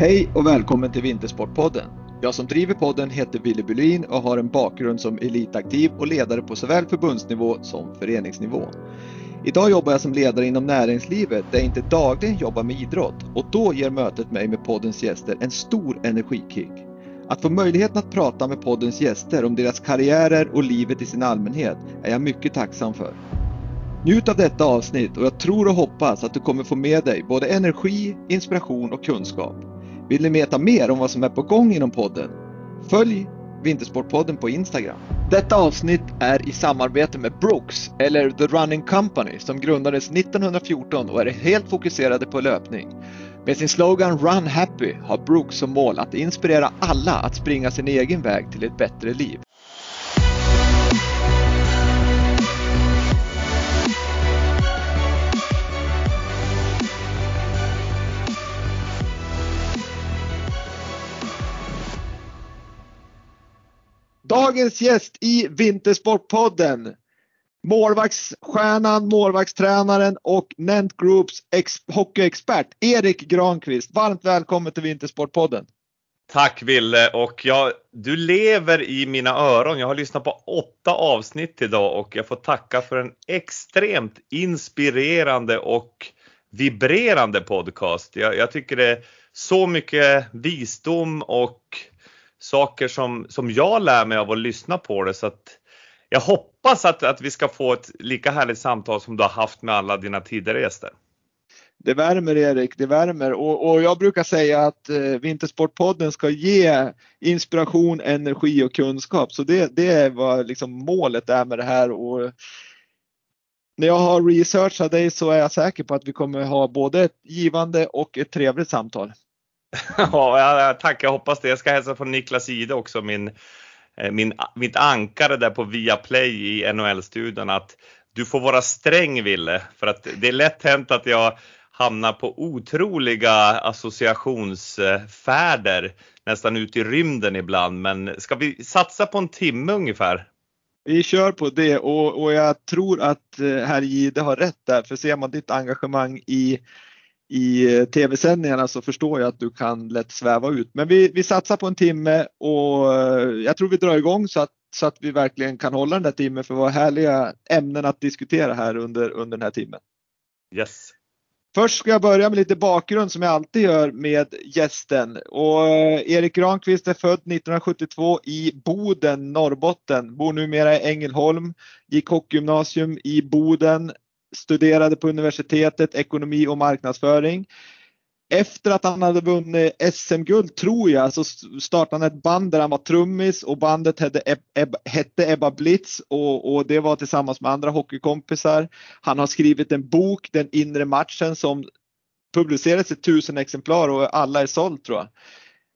Hej och välkommen till Vintersportpodden. Jag som driver podden heter Willy Bylin och har en bakgrund som elitaktiv och ledare på såväl förbundsnivå som föreningsnivå. Idag jobbar jag som ledare inom näringslivet där jag inte dagligen jobbar med idrott och då ger mötet mig med poddens gäster en stor energikick. Att få möjligheten att prata med poddens gäster om deras karriärer och livet i sin allmänhet är jag mycket tacksam för. Njut av detta avsnitt och jag tror och hoppas att du kommer få med dig både energi, inspiration och kunskap. Vill ni veta mer om vad som är på gång inom podden? Följ Vintersportpodden på Instagram. Detta avsnitt är i samarbete med Brooks, eller The Running Company, som grundades 1914 och är helt fokuserade på löpning. Med sin slogan Run Happy har Brooks som mål att inspirera alla att springa sin egen väg till ett bättre liv. Dagens gäst i Vintersportpodden Målvaktsstjärnan, målvaktstränaren och Nent Groups hockeyexpert Erik Granqvist. Varmt välkommen till Vintersportpodden. Tack Ville och jag, du lever i mina öron. Jag har lyssnat på åtta avsnitt idag och jag får tacka för en extremt inspirerande och vibrerande podcast. Jag, jag tycker det är så mycket visdom och saker som, som jag lär mig av att lyssna på det så att jag hoppas att, att vi ska få ett lika härligt samtal som du har haft med alla dina tidigare gäster. Det värmer Erik, det värmer och, och jag brukar säga att eh, Vintersportpodden ska ge inspiration, energi och kunskap. Så det, det är vad liksom målet är med det här. Och när jag har researchat dig så är jag säker på att vi kommer ha både ett givande och ett trevligt samtal. ja, tack, jag hoppas det. Jag ska hälsa från Niklas Ide också, min, eh, min, mitt ankare där på Viaplay i NHL-studion att du får vara sträng Ville, för att det är lätt hänt att jag hamnar på otroliga associationsfärder nästan ut i rymden ibland. Men ska vi satsa på en timme ungefär? Vi kör på det och, och jag tror att eh, herr Gide har rätt där, för ser man ditt engagemang i i eh, tv-sändningarna så förstår jag att du kan lätt sväva ut. Men vi, vi satsar på en timme och eh, jag tror vi drar igång så att, så att vi verkligen kan hålla den där timmen för våra härliga ämnen att diskutera här under, under den här timmen. Yes. Först ska jag börja med lite bakgrund som jag alltid gör med gästen. Och eh, Erik Granqvist är född 1972 i Boden, Norrbotten. Bor numera i Ängelholm. Gick hockeygymnasium i Boden studerade på universitetet ekonomi och marknadsföring. Efter att han hade vunnit SM-guld, tror jag, så startade han ett band där han var trummis och bandet hette, Eb hette Ebba Blitz och, och, det var tillsammans med andra hockeykompisar. Han har skrivit en bok, Den inre matchen, som publicerades i tusen exemplar och alla är såld tror jag.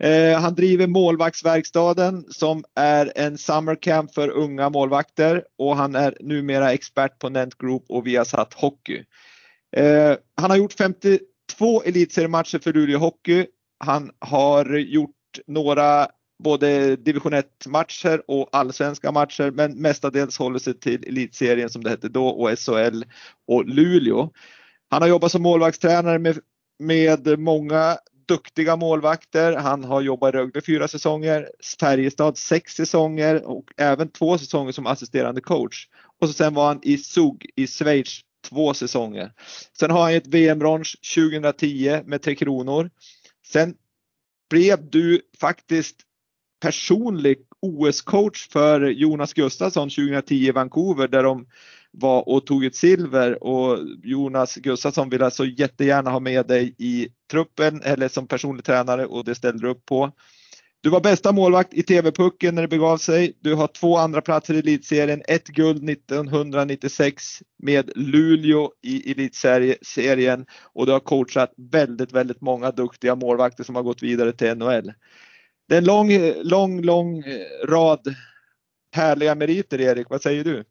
Eh, han driver målvaktsverkstaden som är en summercamp för unga målvakter och han är numera expert på Nent Group och Viasat Hockey. Eh, han har gjort 52 elitseriematcher för Luleå Hockey. Han har gjort några både division 1 matcher och allsvenska matcher men mestadels håller sig till elitserien som det hette då och SHL och Luleå. Han har jobbat som målvaktstränare med, med många duktiga målvakter. Han har jobbat i Rögle fyra säsonger, Färjestad sex säsonger och även två säsonger som assisterande coach. Och så sen var han i Zug i Schweiz två säsonger. Sen har han ett VM-brons 2010 med Tre Kronor. Sen blev du faktiskt personlig OS-coach för Jonas Gustafsson 2010 i Vancouver där de var och tog ett silver och Jonas Gustafsson vill så jättegärna ha med dig i truppen eller som personlig tränare och det ställde du upp på. Du var bästa målvakt i TV-pucken när det begav sig. Du har två andra platser i elitserien, ett guld 1996 med Luleå i elitserien och du har coachat väldigt, väldigt många duktiga målvakter som har gått vidare till NHL. Det är en lång, lång, lång rad härliga meriter Erik, vad säger du?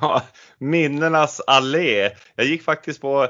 Minnenas allé. Jag gick faktiskt på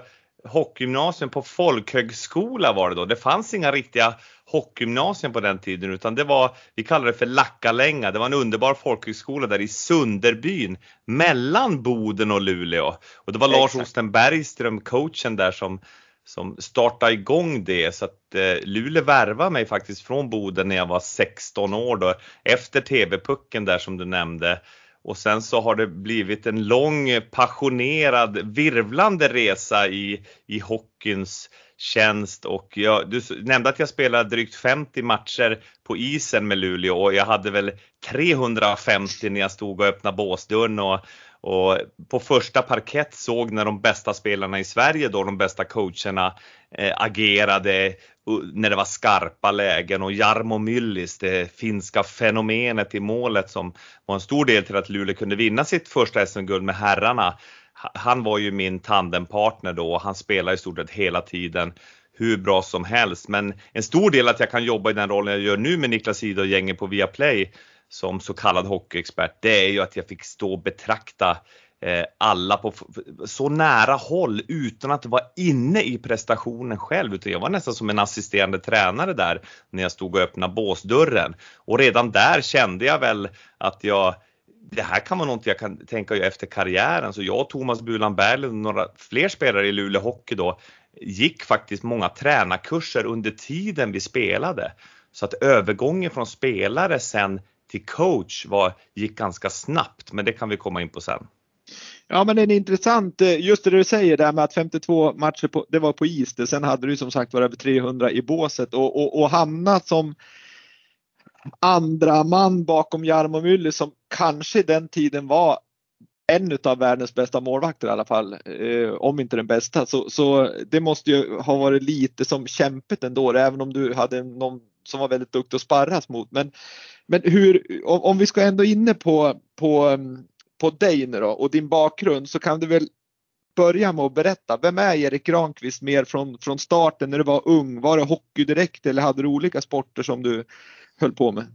hockeygymnasium på folkhögskola var det då. Det fanns inga riktiga hockeygymnasium på den tiden utan det var, vi kallade det för Lackalänga. Det var en underbar folkhögskola där i Sunderbyn mellan Boden och Luleå. Och det var Lars Osten Bergström, coachen där som som startade igång det så att eh, Luleå värvade mig faktiskt från Boden när jag var 16 år då efter TV-pucken där som du nämnde. Och sen så har det blivit en lång passionerad virvlande resa i, i hockeyns tjänst. Och jag, du nämnde att jag spelade drygt 50 matcher på isen med Luleå och jag hade väl 350 när jag stod och öppnade båsdörren och, och på första parkett såg när de bästa spelarna i Sverige då, de bästa coacherna eh, agerade när det var skarpa lägen och Jarmo Myllys, det finska fenomenet i målet som var en stor del till att Luleå kunde vinna sitt första SM-guld med herrarna han var ju min tandempartner då och han spelade i stort sett hela tiden hur bra som helst. Men en stor del att jag kan jobba i den rollen jag gör nu med Niklas Ida och gänget på Viaplay som så kallad hockeyexpert, det är ju att jag fick stå och betrakta eh, alla på så nära håll utan att vara inne i prestationen själv. Utan jag var nästan som en assisterande tränare där när jag stod och öppnade båsdörren. Och redan där kände jag väl att jag det här kan vara något jag kan tänka efter karriären. Så jag och Thomas Bulan Berglund och några fler spelare i Luleå Hockey då gick faktiskt många tränarkurser under tiden vi spelade. Så att övergången från spelare sen till coach var, gick ganska snabbt, men det kan vi komma in på sen. Ja men det är intressant, eh, just det du säger där med att 52 matcher på, det var på is, det. sen hade du som sagt var över 300 i båset och, och, och hamnat som andra man bakom Jarmo Myller som kanske den tiden var en av världens bästa målvakter i alla fall, eh, om inte den bästa. Så, så det måste ju ha varit lite som kämpet ändå, även om du hade någon som var väldigt duktig att sparras mot. Men, men hur, om, om vi ska ändå inne på, på, på dig nu då och din bakgrund så kan du väl börja med att berätta, vem är Erik Granqvist mer från, från starten när du var ung? Var det hockey direkt eller hade du olika sporter som du höll på med?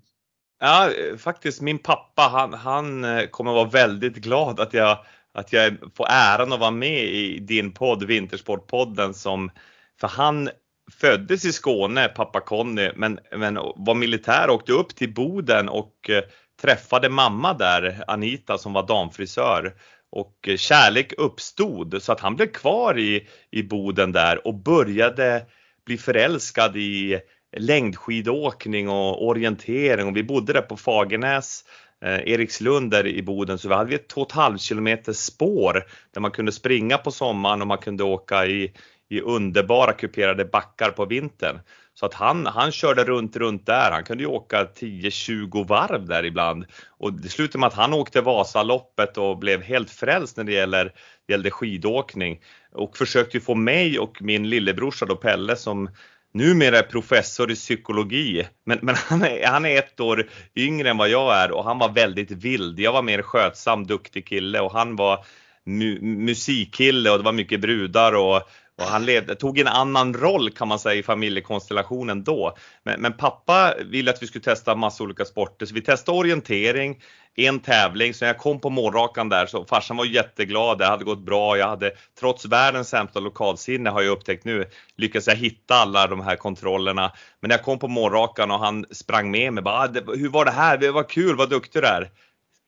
Ja, faktiskt min pappa han, han eh, kommer vara väldigt glad att jag, att jag får äran att vara med i din podd Vintersportpodden som, för han föddes i Skåne, pappa Conny, men, men var militär och åkte upp till Boden och eh, träffade mamma där, Anita som var damfrisör. Och eh, kärlek uppstod så att han blev kvar i, i Boden där och började bli förälskad i längdskidåkning och orientering. Och vi bodde där på Fagernäs eh, Erikslund där i Boden så vi hade ett 2,5 km spår där man kunde springa på sommaren och man kunde åka i, i underbara kuperade backar på vintern. Så att han, han körde runt, runt där. Han kunde ju åka 10-20 varv där ibland. Och det slutade med att han åkte Vasaloppet och blev helt frälst när det gäller, gällde skidåkning. Och försökte få mig och min lillebrorsa då Pelle som numera är professor i psykologi, men, men han, är, han är ett år yngre än vad jag är och han var väldigt vild. Jag var mer skötsam, duktig kille och han var mu musikkille och det var mycket brudar och och han levde, tog en annan roll kan man säga i familjekonstellationen då. Men, men, pappa ville att vi skulle testa massa olika sporter så vi testade orientering, en tävling. Så när jag kom på målrakan där så farsan var jätteglad, det hade gått bra. Jag hade trots världens sämsta lokalsinne har jag upptäckt nu lyckats jag hitta alla de här kontrollerna. Men när jag kom på målrakan och han sprang med mig bara, ah, hur var det här? Det var kul, vad duktig du är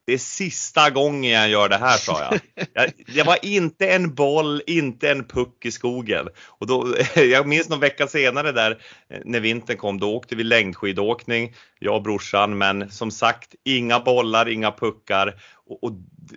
det är sista gången jag gör det här sa jag. jag. Det var inte en boll, inte en puck i skogen. Och då, jag minns någon vecka senare där eh, när vintern kom, då åkte vi längdskidåkning, jag och brorsan. Men som sagt, inga bollar, inga puckar. Och, och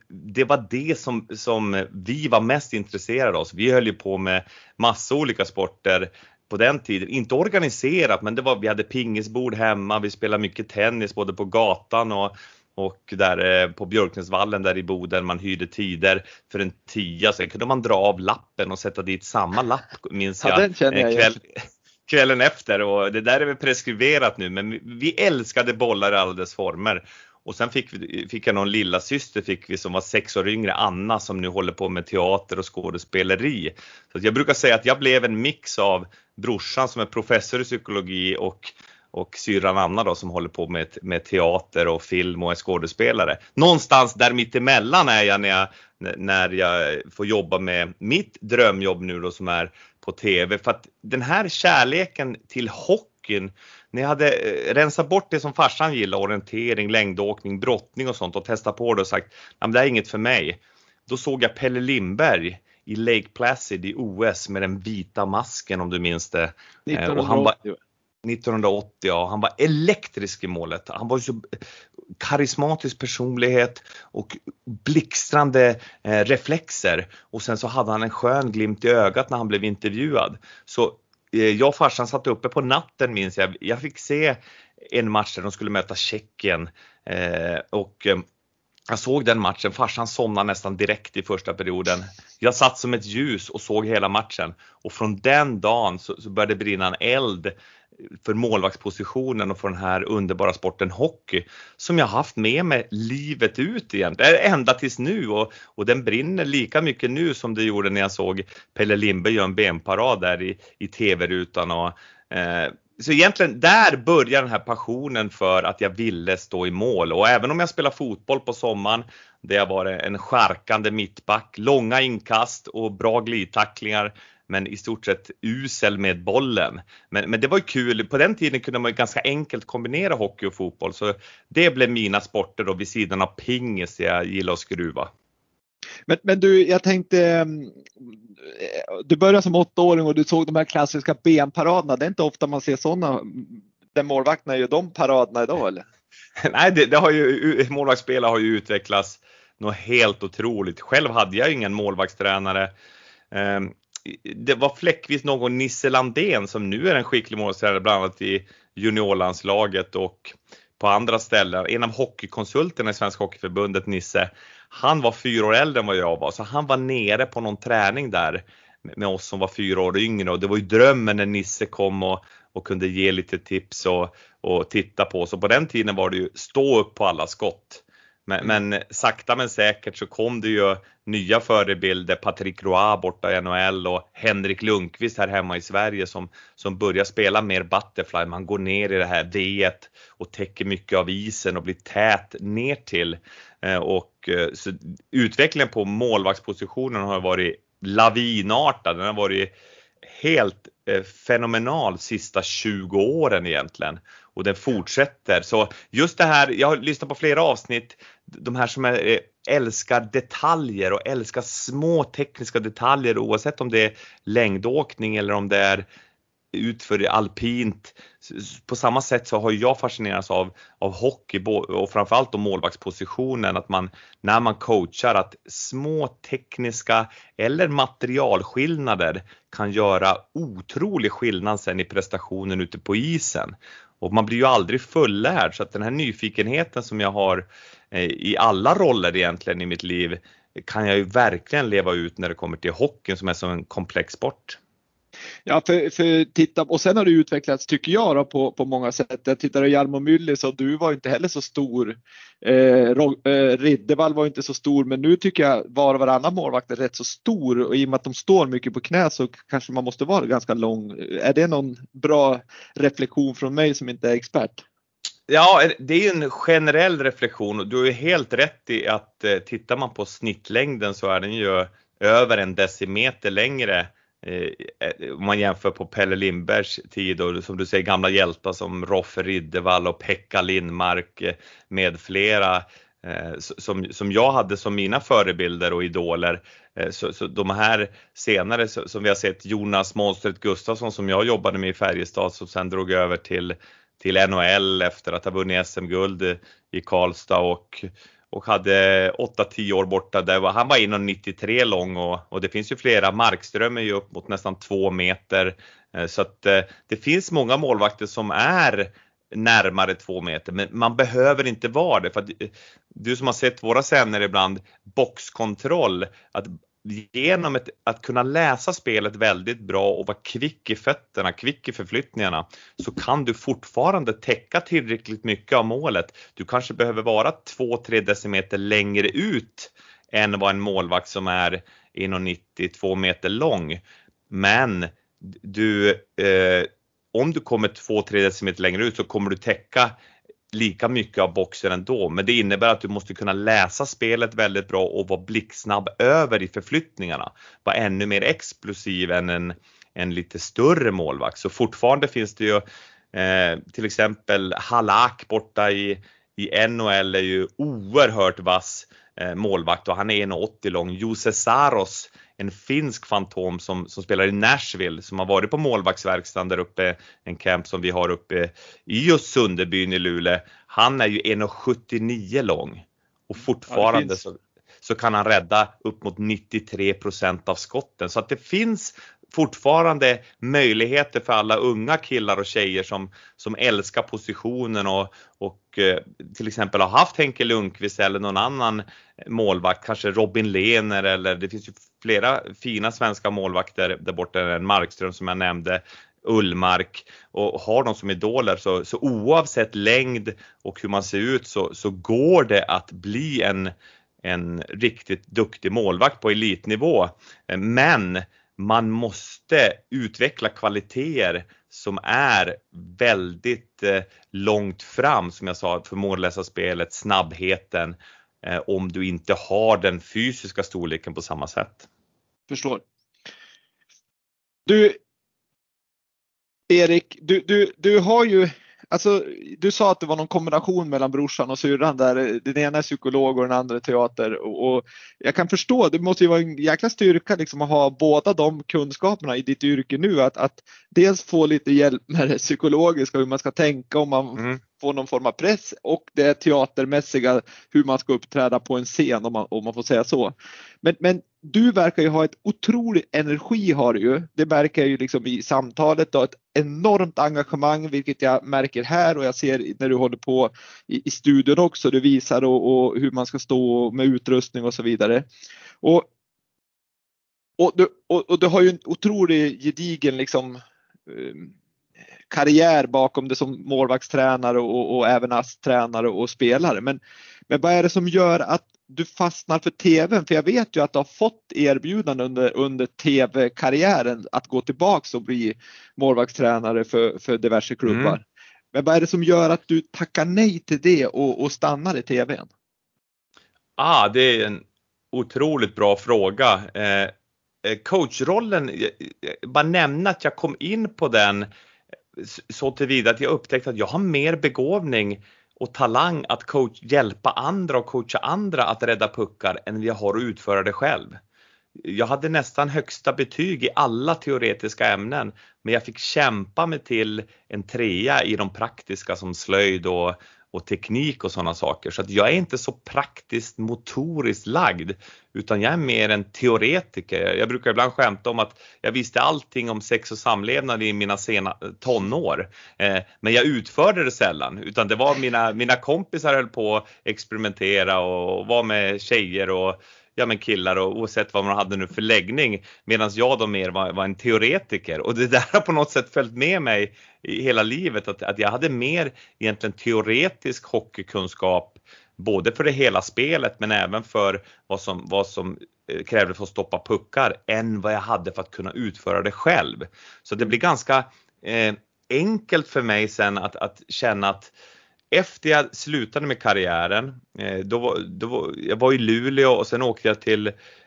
det var det som, som vi var mest intresserade av. Vi höll ju på med massa olika sporter på den tiden, inte organiserat men det var, vi hade pingisbord hemma, vi spelade mycket tennis både på gatan och och där eh, på Björknäsvallen där i Boden man hyrde tider för en tia. Sen kunde man dra av lappen och sätta dit samma lapp minns jag. Ja, den känner jag kväll, kvällen efter och det där är väl preskriberat nu men vi älskade bollar i alla dess former. Och sen fick, vi, fick jag någon lilla syster fick vi som var sex år yngre, Anna, som nu håller på med teater och skådespeleri. Så jag brukar säga att jag blev en mix av brorsan som är professor i psykologi och och syrran Anna då som håller på med, med teater och film och är skådespelare. Någonstans där mittemellan är jag när jag, när jag får jobba med mitt drömjobb nu då som är på TV. För att den här kärleken till hockeyn, när jag hade eh, rensat bort det som farsan gillar, orientering, längdåkning, brottning och sånt och testat på det och sagt, det här är inget för mig. Då såg jag Pelle Lindberg i Lake Placid i OS med den vita masken om du minns det. 1980. Och han var, 1980, ja. Han var elektrisk i målet. Han var så karismatisk personlighet och blixtrande eh, reflexer. Och sen så hade han en skön glimt i ögat när han blev intervjuad. Så eh, jag och farsan satt uppe på natten minns jag. Jag fick se en match där de skulle möta Tjeckien eh, och eh, jag såg den matchen, farsan somnade nästan direkt i första perioden. Jag satt som ett ljus och såg hela matchen och från den dagen så, så började det brinna en eld för målvaktspositionen och för den här underbara sporten hockey som jag haft med mig livet ut egentligen, ända tills nu och, och den brinner lika mycket nu som det gjorde när jag såg Pelle Lindberg göra en benparad där i, i TV-rutan och eh, så egentligen där börjar den här passionen för att jag ville stå i mål. Och även om jag spelar fotboll på sommaren där jag var en skärkande mittback, långa inkast och bra glidtacklingar men i stort sett usel med bollen. Men, men det var ju kul, på den tiden kunde man ju ganska enkelt kombinera hockey och fotboll så det blev mina sporter då vid sidan av pingis jag gillar att skruva. Men, men du, jag tänkte, mm, du började som åttaåring och du såg de här klassiska benparaderna. Det är inte ofta man ser sådana. Den målvakterna gör de paraderna idag eller? Nej, det, det har ju, målvaktsspelare har ju utvecklats något helt otroligt. Själv hade jag ingen målvaktstränare. Det var fläckvis någon Nisse Landén som nu är en skicklig målvaktstränare bland annat i juniorlandslaget och på andra ställen. En av hockeykonsulterna i Svenska Hockeyförbundet, Nisse, han var fyra år äldre än vad jag var så han var nere på någon träning där med oss som var fyra år yngre och det var ju drömmen när Nisse kom och, och kunde ge lite tips och, och titta på oss och på den tiden var det ju stå upp på alla skott. Men, mm. men, sakta men säkert så kom det ju nya förebilder, Patrick Roy borta i NHL och Henrik Lundqvist här hemma i Sverige som, som börjar spela mer butterfly. Man går ner i det här V och täcker mycket av isen och blir tät ner till. Eh, och eh, så utvecklingen på målvaktspositionen har varit lavinartad. Den har varit helt eh, fenomenal sista 20 åren egentligen och den fortsätter. Så just det här, jag har lyssnat på flera avsnitt, de här som är, eh, älskar detaljer och älskar små tekniska detaljer oavsett om det är längdåkning eller om det är utför alpint. På samma sätt så har jag fascinerats av, av hockey och framförallt då målvaktspositionen, att man när man coachar att små tekniska eller materialskillnader kan göra otrolig skillnad sen i prestationen ute på isen. Och man blir ju aldrig fullärd så att den här nyfikenheten som jag har eh, i alla roller egentligen i mitt liv kan jag ju verkligen leva ut när det kommer till hockeyn som är så en komplex sport. Ja, för, för titta, och sen har det utvecklats tycker jag då, på, på många sätt. Jag tittar på Jarmo Myllys och du var inte heller så stor. Eh, eh, Riddevall var inte så stor men nu tycker jag var och varannan målvakt är rätt så stor och i och med att de står mycket på knä så kanske man måste vara ganska lång. Är det någon bra reflektion från mig som inte är expert? Ja, det är ju en generell reflektion du har ju helt rätt i att eh, tittar man på snittlängden så är den ju över en decimeter längre Eh, eh, om man jämför på Pelle Lindbergs tid och som du säger gamla hjältar som Roffe Riddervall och Pekka Lindmark eh, med flera som, som jag hade som mina förebilder och idoler. Så, så de här senare som vi har sett Jonas Monstret Gustafsson som jag jobbade med i Färjestad som sen drog över till, till NHL efter att ha vunnit SM-guld i Karlstad och och hade 8-10 år borta. Där var, han var 1,93 lång och, och det finns ju flera. Markström är ju upp mot nästan 2 meter. Eh, så att eh, det finns många målvakter som är närmare 2 meter, men man behöver inte vara det. För att, eh, du som har sett våra sändningar ibland, boxkontroll, att genom ett, att kunna läsa spelet väldigt bra och vara kvick i fötterna, kvick i förflyttningarna, så kan du fortfarande täcka tillräckligt mycket av målet. Du kanske behöver vara 2-3 decimeter längre ut än vad en målvakt som är 1,90-2 meter lång. Men du, eh, om du kommer 2-3 decimeter längre ut så kommer du täcka lika mycket av boxen ändå, men det innebär att du måste kunna läsa spelet väldigt bra och vara blixtsnabb över i förflyttningarna. Vara ännu mer explosiv än en, en lite större målvakt. Så fortfarande finns det ju eh, till exempel Halak borta i, i NHL är ju oerhört vass målvakt och han är 1,80 lång. Jose Saros, en finsk fantom som, som spelar i Nashville, som har varit på målvaktsverkstaden där uppe, en camp som vi har uppe i just Sunderbyn i Luleå. Han är ju 1,79 lång och fortfarande ja, så, så kan han rädda upp mot 93% av skotten. Så att det finns fortfarande möjligheter för alla unga killar och tjejer som, som älskar positionen och, och eh, till exempel har haft Henke Lundqvist eller någon annan målvakt, kanske Robin Lehner eller det finns ju flera fina svenska målvakter där borta, Markström som jag nämnde, Ullmark och har dem som idoler så, så oavsett längd och hur man ser ut så, så går det att bli en, en riktigt duktig målvakt på elitnivå. Eh, men man måste utveckla kvaliteter som är väldigt eh, långt fram som jag sa för målläsarspelet, snabbheten eh, om du inte har den fysiska storleken på samma sätt. Förstår. Du Erik, du, du, du har ju Alltså, du sa att det var någon kombination mellan brorsan och syrran där den ena är psykolog och den andra är teater. Och, och, jag kan förstå, det måste ju vara en jäkla styrka liksom att ha båda de kunskaperna i ditt yrke nu. Att, att dels få lite hjälp med det psykologiska, hur man ska tänka om man mm. får någon form av press och det teatermässiga, hur man ska uppträda på en scen om man, om man får säga så. Men, men du verkar ju ha ett otroligt energi har du ju. Det märker jag ju liksom i samtalet och ett enormt engagemang vilket jag märker här och jag ser när du håller på i, i studion också. Du visar och, och hur man ska stå med utrustning och så vidare. Och, och, du, och, och du har ju en otrolig gedigen liksom um, karriär bakom det som målvaktstränare och, och även ASS-tränare och spelare. Men, men vad är det som gör att du fastnar för tvn? För jag vet ju att du har fått erbjudanden under, under tv-karriären att gå tillbaks och bli målvaktstränare för, för diverse klubbar. Mm. Men vad är det som gör att du tackar nej till det och, och stannar i tvn? Ah, det är en otroligt bra fråga. Eh, eh coachrollen, bara nämna att jag kom in på den så tillvida att jag upptäckte att jag har mer begåvning och talang att coach, hjälpa andra och coacha andra att rädda puckar än vi har att utföra det själv. Jag hade nästan högsta betyg i alla teoretiska ämnen men jag fick kämpa mig till en trea i de praktiska som slöjd och och teknik och sådana saker. Så att jag är inte så praktiskt motoriskt lagd utan jag är mer en teoretiker. Jag brukar ibland skämta om att jag visste allting om sex och samlevnad i mina sena eh, tonår. Eh, men jag utförde det sällan utan det var mina, mina kompisar höll på att experimentera och var med tjejer och ja men killar och oavsett vad man hade nu för läggning medan jag då mer var, var, en teoretiker och det där har på något sätt följt med mig i hela livet att, att jag hade mer egentligen teoretisk hockeykunskap både för det hela spelet men även för vad som, vad som eh, krävdes för att stoppa puckar än vad jag hade för att kunna utföra det själv. Så det blir ganska eh, enkelt för mig sen att, att känna att efter jag slutade med karriären, eh, då, då, jag var i Luleå och sen åkte jag till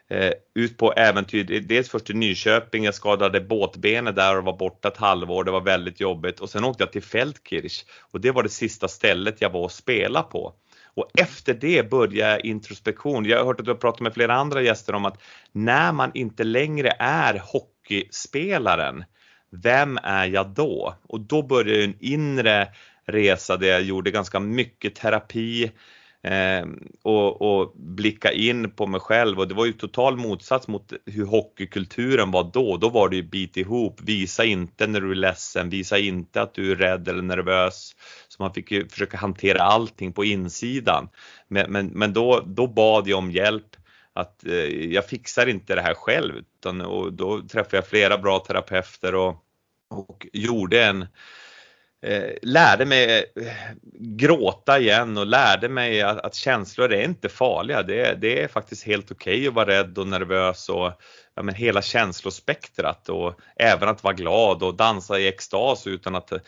eh, ut på äventyr, dels först till Nyköping, jag skadade båtbenet där och var borta ett halvår, det var väldigt jobbigt och sen åkte jag till Feldkirch och det var det sista stället jag var och spela på. Och efter det började introspektion. Jag har hört att du har pratat med flera andra gäster om att när man inte längre är hockeyspelaren, vem är jag då? Och då börjar en inre resa där jag gjorde ganska mycket terapi eh, och, och blicka in på mig själv och det var ju total motsats mot hur hockeykulturen var då. Då var det ju bit ihop, visa inte när du är ledsen, visa inte att du är rädd eller nervös. Så man fick ju försöka hantera allting på insidan. Men, men, men då, då bad jag om hjälp att eh, jag fixar inte det här själv utan, och då träffade jag flera bra terapeuter och, och gjorde en eh, lärde mig eh, gråta igen och lärde mig att, att känslor är inte farliga. Det, det är faktiskt helt okej okay att vara rädd och nervös och ja, men hela känslospektrat och även att vara glad och dansa i extas utan att eh,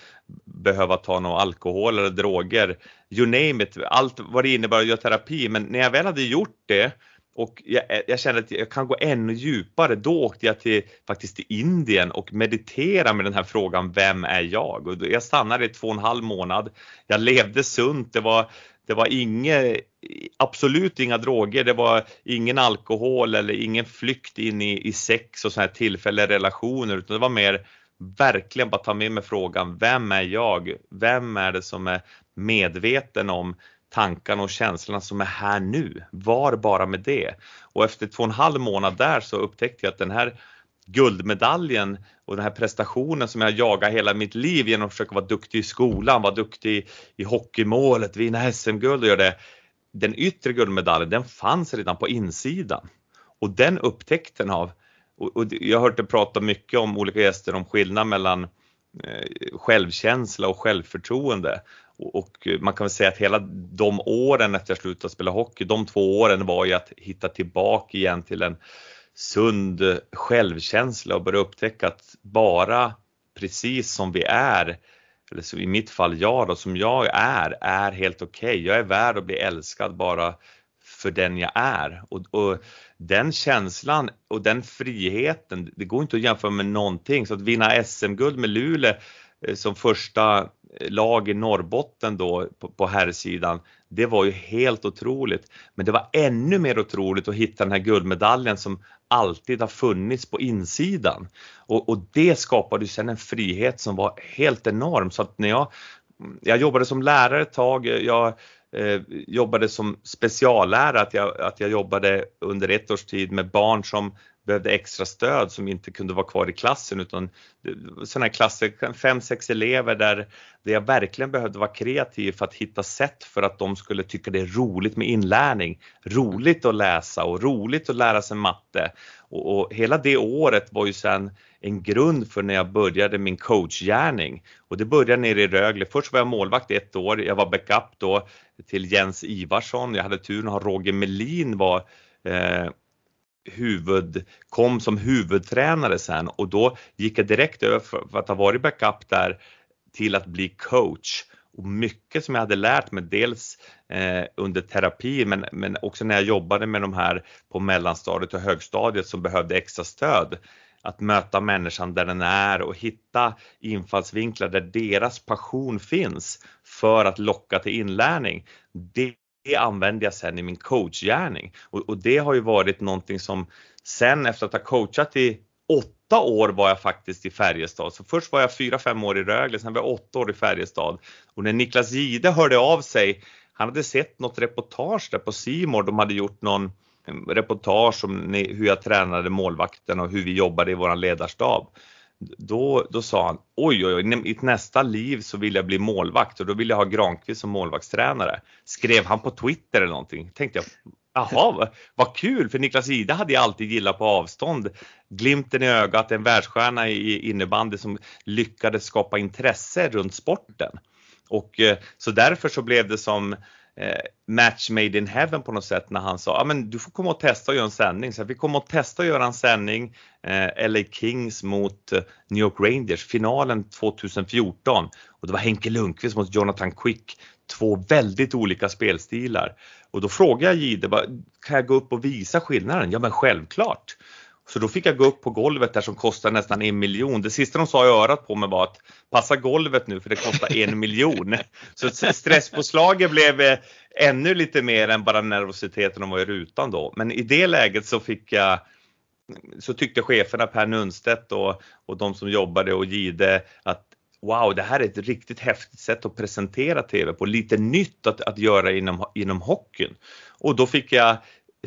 behöva ta någon alkohol eller droger. You name it, allt vad det innebär att göra terapi. Men när jag väl hade gjort det och jag, jag, kände att jag kan gå ännu djupare. Då åkte jag till, faktiskt till Indien och mediterade med den här frågan, vem är jag? Och jag stannade i två och en halv månad. Jag levde sunt, det var, det var inget, absolut inga droger, det var ingen alkohol eller ingen flykt in i, i sex och sådana här tillfälliga relationer utan det var mer verkligen bara ta med mig frågan, vem är jag? Vem är det som är medveten om tankarna och känslorna som är här nu? Var bara med det. Och efter två och en halv månad där så upptäckte jag att den här guldmedaljen och den här prestationen som jag jagar hela mitt liv genom att försöka vara duktig i skolan, vara duktig i hockeymålet, vinna SM-guld och göra det. Den yttre guldmedaljen, den fanns redan på insidan. Och den upptäckten av, och, jag har hört dig prata mycket om olika gäster om skillnad mellan eh, självkänsla och självförtroende. Och man kan väl säga att hela de åren efter jag slutade spela hockey, de två åren var ju att hitta tillbaka igen till en sund självkänsla och börja upptäcka att bara precis som vi är, eller så i mitt fall jag då, som jag är, är helt okej. Okay. Jag är värd att bli älskad bara för den jag är. Och, och, den känslan och den friheten, det går inte att jämföra med någonting. Så att vinna SM-guld med Luleå eh, som första lag i Norrbotten då på, på herrsidan, det var ju helt otroligt. Men det var ännu mer otroligt att hitta den här guldmedaljen som alltid har funnits på insidan. Och, och det skapade ju sen en frihet som var helt enorm. Så att när jag, jag jobbade som lärare ett tag, jag eh, jobbade som speciallärare, att jag, att jag jobbade under ett års tid med barn som behövde extra stöd som inte kunde vara kvar i klassen utan sådana här klasser, fem, sex elever där, där jag verkligen behövde vara kreativ för att hitta sätt för att de skulle tycka det är roligt med inlärning, roligt att läsa och roligt att lära sig matte. Och, och hela det året var ju sen en grund för när jag började min coachgärning. Och det började nere i Rögle. Först var jag målvakt i ett år, jag var backup då till Jens Ivarsson. Jag hade turen att ha Roger Melin var eh, huvud, kom som huvudtränare sen och då gick jag direkt över för att ha varit backup där till att bli coach. Och mycket som jag hade lärt mig, dels eh, under terapi men, men också när jag jobbade med de här på mellanstadiet och högstadiet som behövde extra stöd. Att möta människan där den är och hitta infallsvinklar där deras passion finns för att locka till inlärning. Det det använder jag sen i min coachgärning och, och det har ju varit någonting som sen efter att ha coachat i åtta år var jag faktiskt i Färjestad. Så först var jag fyra, fem år i Rögle, sen var jag åtta år i Färjestad. Och när Niklas Gide hörde av sig, han hade sett något reportage där på Simor. de hade gjort någon reportage om hur jag tränade målvakten och hur vi jobbade i våran ledarstab då, då sa han oj, oj, oj, i nästa liv så vill jag bli målvakt och då vill jag ha Granqvist som målvaktstränare. Skrev han på Twitter eller någonting. Tänkte jag, jaha, vad, vad kul, för Niklas Ida hade jag alltid gillat på avstånd. Glimten i ögat, en världsstjärna i innebandy som lyckades skapa intresse runt sporten. Och eh, så därför så blev det som eh, Eh, match made in heaven på något sätt när han sa, ja men du får komma och testa och göra en sändning. Så vi kommer att testa att göra en sändning, eh, LA Kings mot eh, New York Rangers, finalen 2014 och det var Henke Lundqvist mot Jonathan Quick, två väldigt olika spelstilar. Och då frågade jag Jihde, kan jag gå upp och visa skillnaden? Ja men självklart. Så då fick jag gå upp på golvet där som kostar nästan en miljon. Det sista de sa i örat på mig var att passa golvet nu för det kostar en miljon. Så stresspåslaget blev eh, ännu lite mer än bara nervositeten att vara i rutan då. Men i det läget så fick jag så tyckte cheferna Per Nunstedt och, och de som jobbade och Gide att wow, det här är ett riktigt häftigt sätt att presentera TV på, lite nytt att, att göra inom, inom hockeyn. Och då fick jag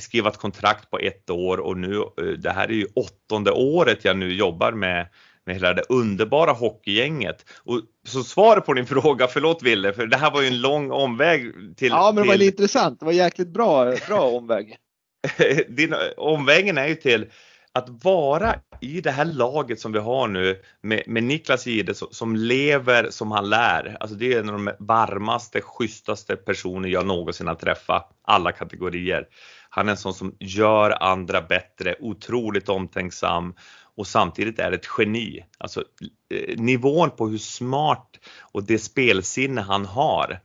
skriva ett kontrakt på ett år och nu, eh, det här är ju åttonde året jag nu jobbar med med hela det underbara hockeygänget. Och så svaret på din fråga, förlåt Ville, för det här var ju en lång omväg till... Ja, men det var till... intressant. Det var jäkligt bra, bra omväg. din, omvägen är ju till att vara i det här laget som vi har nu med, med Niklas Gide som lever som han lär. Alltså det är en av de varmaste, schysstaste personer jag någonsin har träffat, alla kategorier. Han är en sån som gör andra bättre, otroligt omtänksam och samtidigt är ett geni. Alltså eh, nivån på hur smart och det spelsinne han har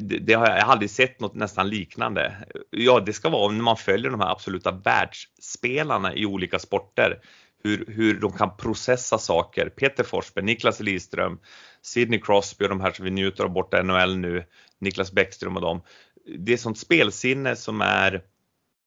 det, det, har jag aldrig sett något nästan liknande. Ja, det ska vara när man följer de här absoluta världsspelarna i olika sporter. Hur, hur de kan processa saker. Peter Forsberg, Niklas Lidström, Sidney Crosby och de här som vi njuter av borta i NHL nu, Niklas Bäckström och dem. Det är sånt spelsinne som är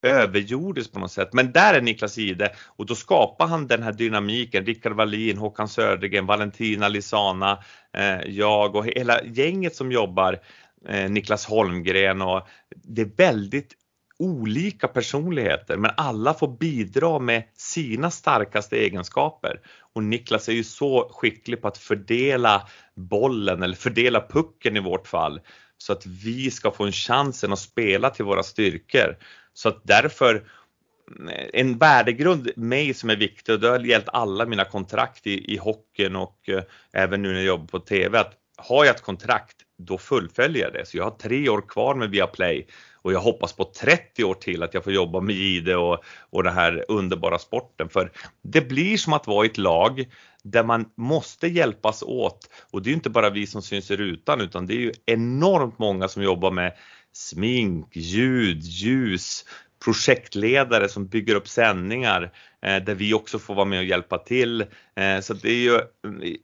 överjordiskt på något sätt. Men där är Niklas Ide och då skapar han den här dynamiken. Rickard Wallin, Håkan Södergren, Valentina Lisana, eh, jag och hela gänget som jobbar, eh, Niklas Holmgren och det är väldigt olika personligheter men alla får bidra med sina starkaste egenskaper. Och Niklas är ju så skicklig på att fördela bollen eller fördela pucken i vårt fall så att vi ska få en chansen att spela till våra styrkor. Så att därför eh, en värdegrund mig som är viktig och det har gällt alla mina kontrakt i, i hockeyn och eh, även nu när jag jobbar på TV att har jag ett kontrakt då fullföljer jag det. Så jag har tre år kvar med Viaplay och jag hoppas på 30 år till att jag får jobba med Gide och, och den här underbara sporten. För det blir som att vara i ett lag där man måste hjälpas åt och det är inte bara vi som syns i rutan utan det är ju enormt många som jobbar med smink, ljud, ljus, projektledare som bygger upp sändningar eh, där vi också får vara med och hjälpa till. Eh, så det är ju, eh,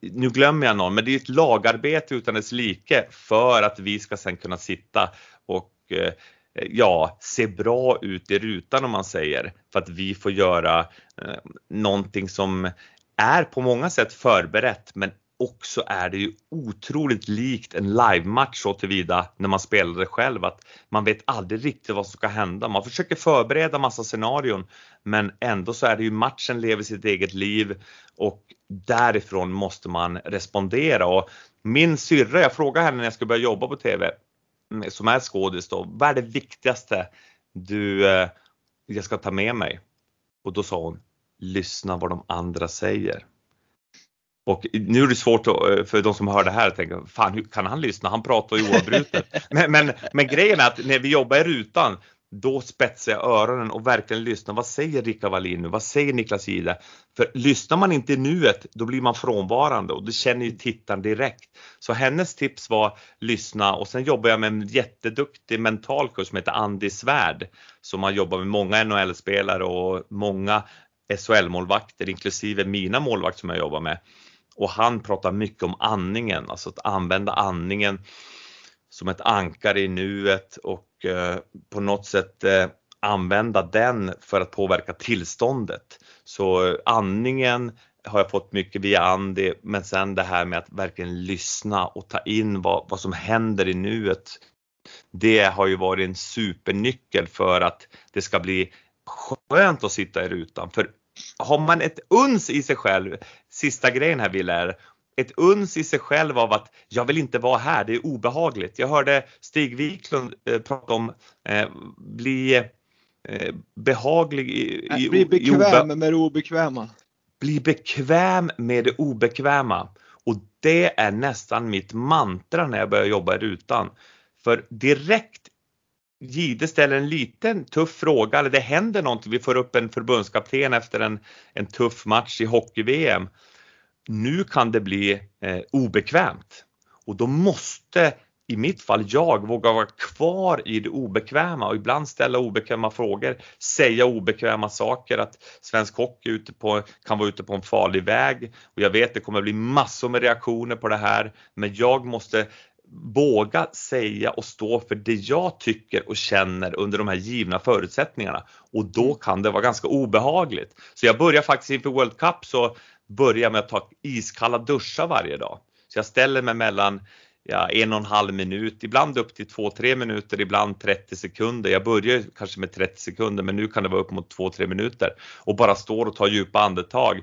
nu glömmer jag någon, men det är ett lagarbete utan dess like för att vi ska sen kunna sitta och eh, ja, se bra ut i rutan om man säger, för att vi får göra eh, någonting som är på många sätt förberett men också är det ju otroligt likt en livematch så tillvida när man spelar det själv att man vet aldrig riktigt vad som ska hända. Man försöker förbereda massa scenarion men ändå så är det ju matchen lever sitt eget liv och därifrån måste man respondera och min syrra, jag frågade henne när jag skulle börja jobba på TV mm, som är skådis då, vad är det viktigaste du, eh, jag ska ta med mig? Och då sa hon, lyssna vad de andra säger. Och nu är det svårt eh, för de som hör det här att tänka, fan hur kan han lyssna? Han pratar ju oavbrutet. men, men, men grejen är att när vi jobbar i rutan, då spetsar jag öronen och verkligen lyssnar. Vad säger Rickard Wallin nu? Vad säger Niklas Ide? För lyssnar man inte i nuet, då blir man frånvarande och det känner ju tittaren direkt. Så hennes tips var lyssna och sen jobbar jag med en jätteduktig mentalkurs som heter Andy Svärd som har jobbat med många NHL-spelare och många SHL-målvakter inklusive mina målvakter som jag jobbar med. Och han pratar mycket om andningen, alltså att använda andningen som ett ankare i nuet och eh, på något sätt eh, använda den för att påverka tillståndet. Så eh, andningen har jag fått mycket via Andy, men sen det här med att verkligen lyssna och ta in vad, vad som händer i nuet. Det har ju varit en supernyckel för att det ska bli skönt att sitta i rutan. För har man ett uns i sig själv, sista grejen här Wille är, ett uns i sig själv av att jag vill inte vara här, det är obehagligt. Jag hörde Stig Wiklund eh, prata om eh, bli eh, behaglig i, i, Bli bekväm med det obekväma. Bli bekväm med det obekväma. Och det är nästan mitt mantra när jag börjar jobba i rutan. För direkt Gide ställer en liten tuff fråga, eller det händer någonting, vi får upp en förbundskapten efter en, en tuff match i hockey-VM. Nu kan det bli eh, obekvämt. Och då måste i mitt fall jag våga vara kvar i det obekväma och ibland ställa obekväma frågor, säga obekväma saker. Att svensk hockey ute på, kan vara ute på en farlig väg. Och jag vet det kommer bli massor med reaktioner på det här. Men jag måste våga säga och stå för det jag tycker och känner under de här givna förutsättningarna och då mm. kan det vara ganska obehagligt. Så jag börjar faktiskt inför World Cup så börjar med att ta iskalla duschar varje dag. Så jag ställer mig mellan ja, en och en halv minut, ibland upp till 2-3 minuter, ibland 30 sekunder. Jag börjar kanske med 30 sekunder men nu kan det vara upp mot 2-3 minuter och bara står och tar djupa andetag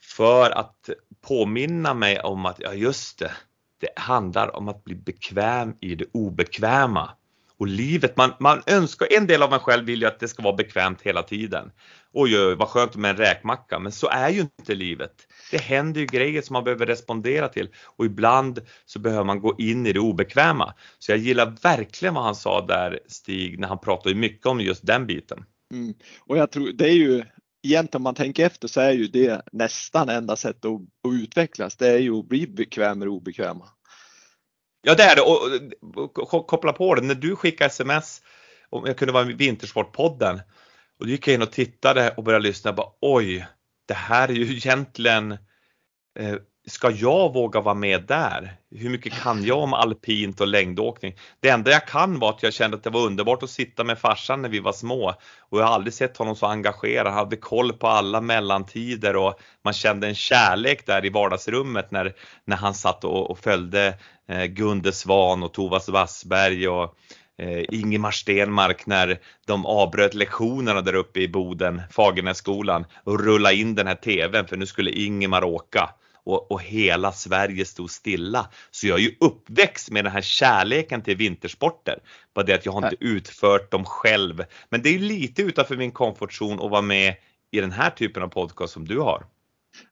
för att påminna mig om att, ja just det, det handlar om att bli bekväm i det obekväma. Och livet, man, man önskar, en del av en själv vill ju att det ska vara bekvämt hela tiden. Oj, oj, vad skönt med en räkmacka, men så är ju inte livet. Det händer ju grejer som man behöver respondera till och ibland så behöver man gå in i det obekväma. Så jag gillar verkligen vad han sa där Stig, när han pratade mycket om just den biten. Mm. Och jag tror det är ju egentligen om man tänker efter så är ju det nästan enda sättet att, att utvecklas. Det är ju att bli bekväm och obekväma. Ja det är det och, och koppla på det, när du skickar sms om jag kunde vara med i Vintersportpodden och då gick jag in och tittade och började lyssna och bara oj, det här är ju egentligen eh, ska jag våga vara med där? Hur mycket kan jag om alpint och längdåkning? Det enda jag kan var att jag kände att det var underbart att sitta med farsan när vi var små och jag har aldrig sett honom så engagerad. Han hade koll på alla mellantider och man kände en kärlek där i vardagsrummet när, när han satt och, och följde eh, Gunde Svan och Tovas Wassberg och eh, Ingemar Stenmark när de avbröt lektionerna där uppe i Boden, Fagernässkolan och rulla in den här TVn för nu skulle Ingemar åka och, och, hela Sverige stod stilla. Så jag är ju uppväxt med den här kärleken till vintersporter. Bara det att jag har inte utfört dem själv. Men det är lite utanför min komfortzon att vara med i den här typen av podcast som du har.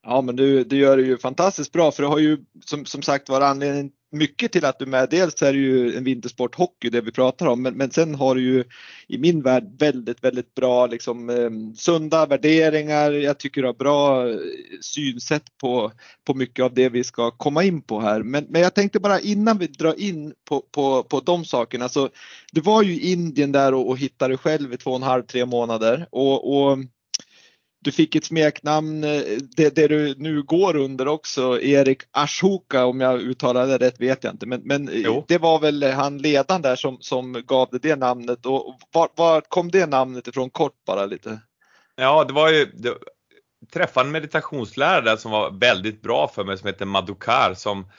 Ja men du, du gör det ju fantastiskt bra för det har ju som, som sagt varit anledningen mycket till att du är med. Dels är det ju en vintersport hockey det vi pratar om men, men sen har du ju i min värld väldigt väldigt bra liksom eh, sunda värderingar. Jag tycker du har bra eh, synsätt på, på mycket av det vi ska komma in på här. Men, men jag tänkte bara innan vi drar in på, på, på de sakerna så du var ju i Indien där och, och hittade själv i två och en halv, tre månader och, och du fick ett smeknamn, eh, det, det, du nu går under också, Erik Ashoka om jag uttalar det rätt vet jag inte. Men, men det var väl han ledaren där som, som gav det, det namnet och var, var, kom det namnet ifrån kort bara lite? Ja, det var ju, det, träffade en meditationslärare där som var väldigt bra för mig som heter Madukar som,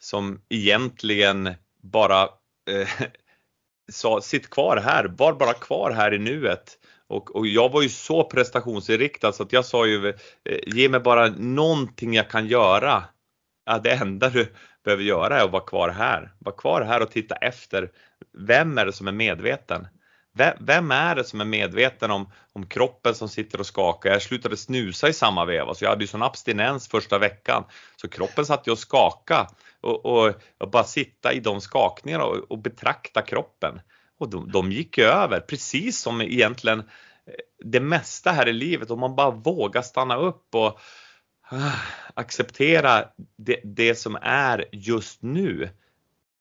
som egentligen bara eh, sa sitt kvar här, var bara kvar här i nuet. Och, och, jag var ju så prestationsinriktad så att jag sa ju, eh, ge mig bara någonting jag kan göra. Ja, det enda du behöver göra är att vara kvar här. Var kvar här och titta efter. Vem är det som är medveten? Vem är det som är medveten om, om kroppen som sitter och skakar? Jag slutade snusa i samma veva så jag hade ju sån abstinens första veckan. Så kroppen satt ju och skaka och, och, och bara sitta i de skakningarna och, och betrakta kroppen. Och de, de gick över, precis som egentligen eh, det mesta här i livet, om man bara vågar stanna upp och ah, acceptera det, det, som är just nu,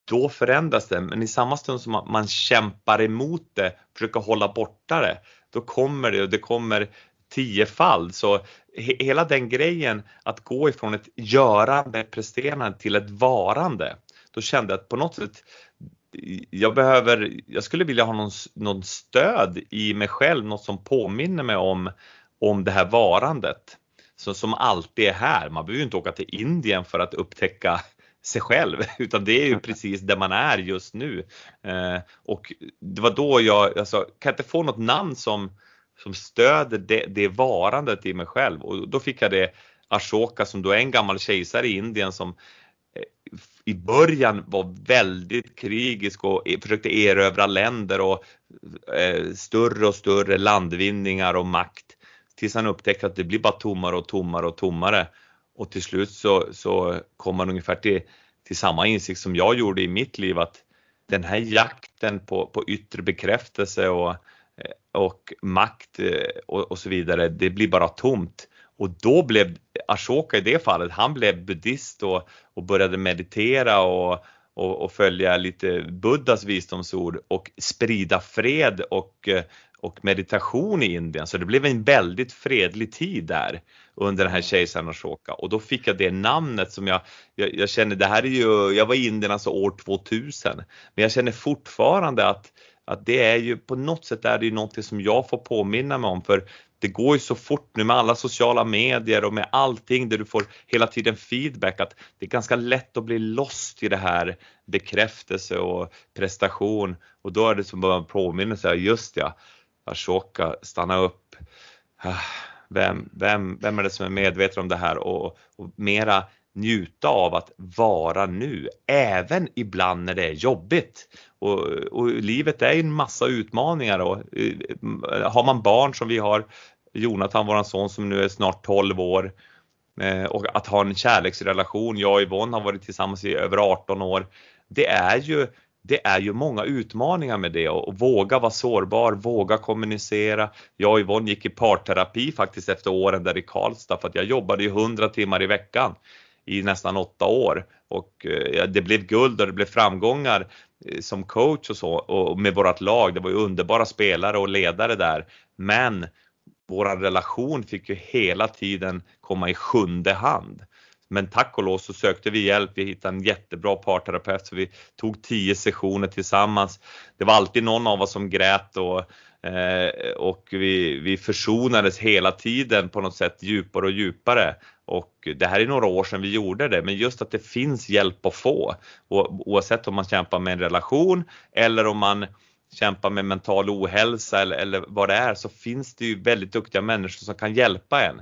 då förändras det. Men i samma stund som man, man kämpar emot det, försöker hålla borta det, då kommer det och det kommer tiofald. Så he, hela den grejen att gå ifrån ett görande, presterande till ett varande, då kände jag att på något sätt jag behöver, jag skulle vilja ha någon, någon stöd i mig själv, något som påminner mig om, om det här varandet. Så, som alltid är här. Man behöver ju inte åka till Indien för att upptäcka sig själv utan det är ju precis där man är just nu. Eh, och det var då jag, alltså, kan jag inte få något namn som, som stöder det, det varandet i mig själv och då fick jag det Ashoka som då är en gammal kejsare i Indien som i början var väldigt krigisk och e- försökte erövra länder och eh, större och större landvinningar och makt tills han upptäckte att det blir bara tommare och tommare och tommare och till slut så, så kom han ungefär till, till samma insikt som jag gjorde i mitt liv att den här jakten på, på yttre bekräftelse och, eh, och makt eh, och, och så vidare, det blir bara tomt. Och då blev Ashoka i det fallet, han blev buddhist och, och började meditera och, och, och, följa lite Buddhas visdomsord och sprida fred och, och meditation i Indien. Så det blev en väldigt fredlig tid där under den här kejsaren Ashoka och då fick jag det namnet som jag, jag, jag känner, det här är ju, jag var i Indien alltså år 2000, men jag känner fortfarande att att det är ju på något sätt är det ju någonting som jag får påminna mig om för det går ju så fort nu med alla sociala medier och med allting där du får hela tiden feedback att det är ganska lätt att bli lost i det här bekräftelse och prestation och då är det som bara en påminnelse, just ja, Ashoka, stanna upp. Ah, vem, vem, vem är det som är medveten om det här och, och mera njuta av att vara nu, även ibland när det är jobbigt. Och, och livet är en massa utmaningar och eh, har man barn som vi har, Jonathan, våran son som nu är snart 12 år, eh, och att ha en kärleksrelation, jag och Yvonne har varit tillsammans i över 18 år. Det är ju det är ju många utmaningar med det och, och våga vara sårbar, våga kommunicera. Jag och Yvonne gick i parterapi faktiskt efter åren där i Karlstad för att jag jobbade ju 100 timmar i veckan i nästan åtta år och eh, det blev guld och det blev framgångar eh, som coach och så och med vårat lag. Det var ju underbara spelare och ledare där. Men vår relation fick ju hela tiden komma i sjunde hand. Men tack och lov så sökte vi hjälp. Vi hittade en jättebra parterapeut så vi tog tio sessioner tillsammans. Det var alltid någon av oss som grät och, eh, och vi, vi försonades hela tiden på något sätt djupare och djupare. Och det här är några år sedan vi gjorde det, men just att det finns hjälp att få. oavsett om man kämpar med en relation eller om man kämpar med mental ohälsa eller, eller vad det är så finns det ju väldigt duktiga människor som kan hjälpa en.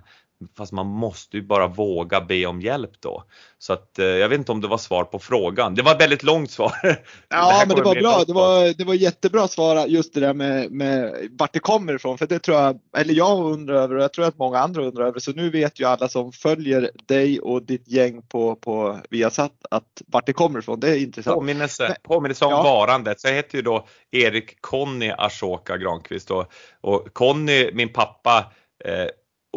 Fast man måste ju bara våga be om hjälp då. Så att eh, jag vet inte om det var svar på frågan. Det var ett väldigt långt svar. Ja, det men det var bra. Det var, det var jättebra svar just det där med, med vart det kommer ifrån. För det tror jag, eller jag undrar över och jag tror att många andra undrar över. Så nu vet ju alla som följer dig och ditt gäng på, på Viasat att vart det kommer ifrån. Det är intressant. Påminnelse, påminnelse om ja. varandet. Så jag heter ju då Erik Conny Ashoka Granqvist och, och Conny, min pappa, eh,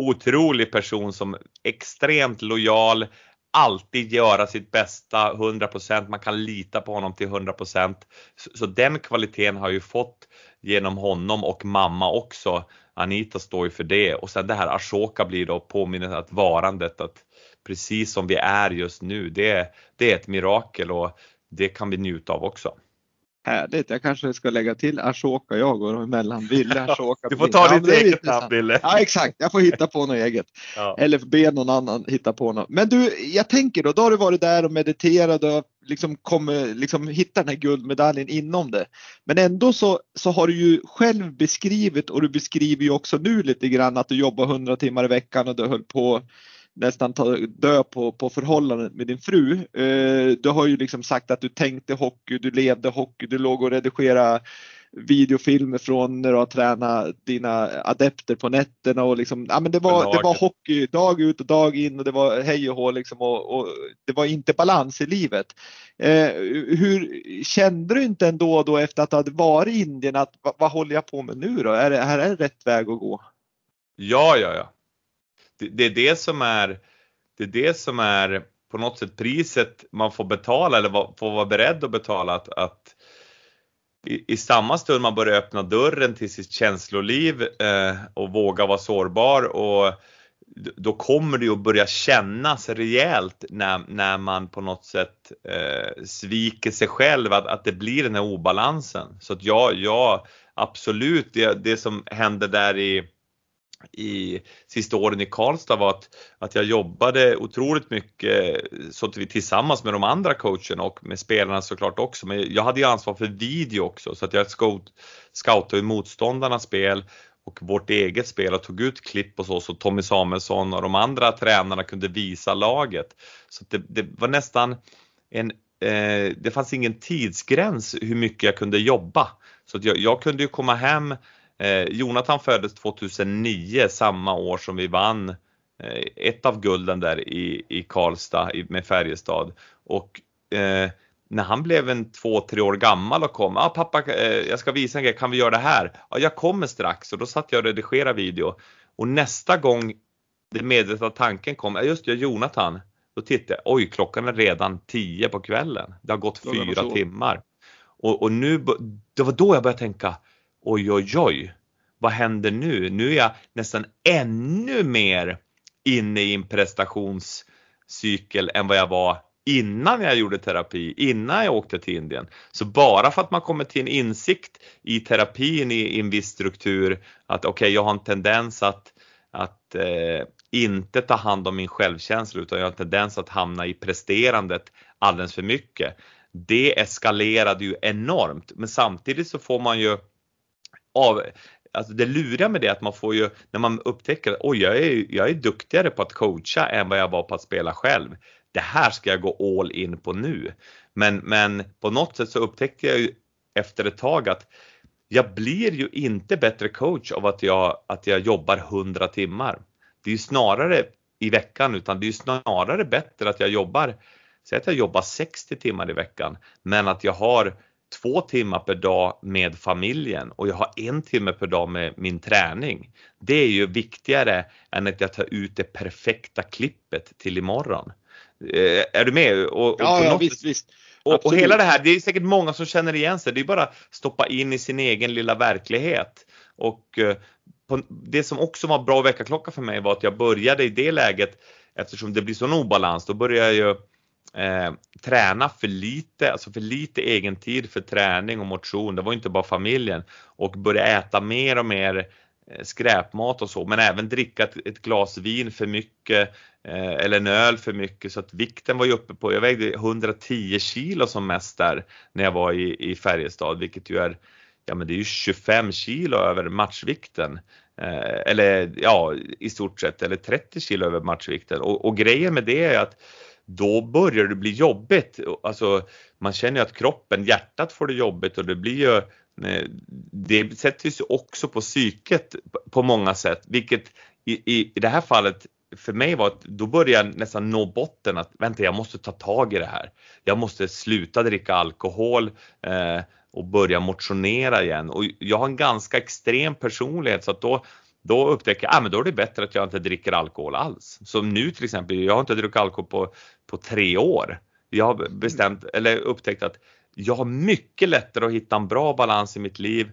otrolig person som extremt lojal, alltid göra sitt bästa 100%, man kan lita på honom till 100%. Så, så den kvaliteten har jag ju fått genom honom och mamma också. Anita står ju för det och sen det här Ashoka blir då påminnelse att varandet, att precis som vi är just nu, det, det är ett mirakel och det kan vi njuta av också. Härligt, jag kanske ska lägga till Ashoka jag går emellan Ville Ashoka. du får ta ditt eget namn Ville. Ja exakt, jag får hitta på något eget. Ja. Eller be någon annan hitta på något. Men du, jag tänker då, då har du varit där och mediterat och liksom, kommer, liksom hitta den här guldmedaljen inom det. Men ändå så, så har du ju själv beskrivit och du beskriver ju också nu lite grann att du jobbar 100 timmar i veckan och du höll på nästan ta, dö på, på förhållandet med din fru. Eh, du har ju liksom sagt att du tänkte hockey, du levde hockey, du låg och redigerade videofilmer från när du har tränat dina adepter på nätterna och liksom, ja men det var, det var hockey dag ut och dag in och det var hej och hå liksom och, och det var inte balans i livet. Eh, hur kände du inte ändå då efter att du hade varit i Indien att vad, vad håller jag på med nu då? Är det här är rätt väg att gå? Ja, ja, ja det, det, är det som är, det är det som är på något sätt priset man får betala eller får vara beredd att betala att, att i, i, samma stund man börjar öppna dörren till sitt känsloliv eh, och våga vara sårbar och då kommer det ju att börja kännas rejält när, när man på något sätt eh, sviker sig själv, att, att det blir den här obalansen. Så att ja, ja absolut, det, det som hände där i i sista åren i Karlstad var att, att jag jobbade otroligt mycket så att vi tillsammans med de andra coacherna och med spelarna såklart också. Men jag hade ju ansvar för video också så att jag scout, scoutade motståndarnas spel och vårt eget spel och tog ut klipp och så så Tommy Samuelsson och de andra tränarna kunde visa laget. Så det, det var nästan en eh, det fanns ingen tidsgräns hur mycket jag kunde jobba. Så jag, jag kunde ju komma hem Eh, Jonathan föddes 2009, samma år som vi vann eh, ett av gulden där i, i Karlstad i, med Färjestad. Och eh, när han blev en två, tre år gammal och kom, ah, pappa eh, jag ska visa en grej, kan vi göra det här? Ja, jag kommer strax och då satt jag och redigerade video. Och nästa gång det medvetna tanken kom, ja just det, Jonathan, då tittade jag, oj klockan är redan 10 på kvällen. Det har gått fyra timmar. Och, och nu, det var då jag började tänka, oj oj oj, vad händer nu? Nu är jag nästan ännu mer inne i en prestationscykel än vad jag var innan jag gjorde terapi, innan jag åkte till Indien. Så bara för att man kommer till en insikt i terapin i, i en viss struktur att okej, okay, jag har en tendens att, att eh, inte ta hand om min självkänsla utan jag har en tendens att hamna i presterandet alldeles för mycket. Det eskalerade ju enormt men samtidigt så får man ju av, alltså det luriga med det är att man får ju, när man upptäcker att oj, jag är, jag är duktigare på att coacha än vad jag var på att spela själv. Det här ska jag gå all in på nu. Men, men på något sätt så upptäckte jag ju efter ett tag att jag blir ju inte bättre coach av att jag, att jag jobbar 100 timmar. Det är ju snarare i veckan utan det är ju snarare bättre att jag jobbar, säg att jag jobbar 60 timmar i veckan, men att jag har två timmar per dag med familjen och jag har en timme per dag med min träning. Det är ju viktigare än att jag tar ut det perfekta klippet till imorgon. är du med? Och, och ja, ja visst, visst. Och, och, hela det här, det är säkert många som känner igen sig. Det är bara stoppa in i sin egen lilla verklighet. Och på, det som också var bra väckarklocka för mig var att jag började i det läget eftersom det blir sån obalans. Då började jag ju eh, träna för lite, alltså för lite egen tid för träning och motion. Det var inte bara familjen och börja äta mer och mer eh, skräpmat och så, men även dricka ett, ett glas vin för mycket eh, eller en öl för mycket så att vikten var ju uppe på, jag vägde 110 kilo som mest där när jag var i, i Färjestad, vilket ju är ja men det är ju 25 kilo över matchvikten. Eh, eller ja, i stort sett, eller 30 kilo över matchvikten. Och, och grejen med det är att då börjar det bli jobbigt. Alltså, man känner ju att kroppen, hjärtat får det jobbigt och det blir ju eh, det sätter sig också på psyket på många sätt, vilket i, i, i det här fallet för mig var att då började jag nästan nå botten att vänta, jag måste ta tag i det här. Jag måste sluta dricka alkohol eh, och börja motionera igen och jag har en ganska extrem personlighet så att då då upptäcker jag att ah, då är det bättre att jag inte dricker alkohol alls. Som nu till exempel, jag har inte druckit alkohol på, på tre år. Jag har bestämt eller upptäckt att jag har mycket lättare att hitta en bra balans i mitt liv.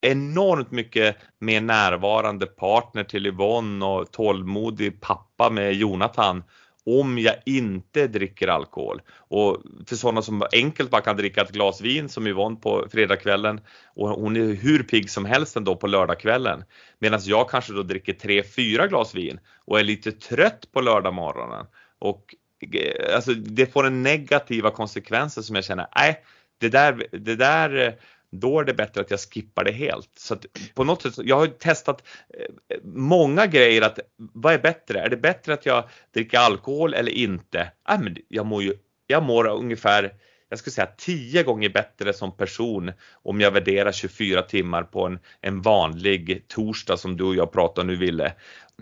Enormt mycket mer närvarande partner till Yvonne och tålmodig pappa med Jonathan om jag inte dricker alkohol. Och för sådana som enkelt bara kan dricka ett glas vin som Yvonne på fredagskvällen och hon är hur pigg som helst ändå på lördagskvällen. Medan jag kanske då dricker tre, fyra glas vin och är lite trött på lördagmorgonen. Och eh, alltså det får en negativa konsekvenser som jag känner, nej, det där, det där eh, då är det bättre att jag skippar det helt. Så att på något sätt, jag har testat eh, många grejer att vad är bättre? Är det bättre att jag dricker alkohol eller inte? Äh, men jag mår ju, jag mår ungefär jag skulle säga 10 gånger bättre som person om jag värderar 24 timmar på en, en vanlig torsdag som du och jag pratade nu Ville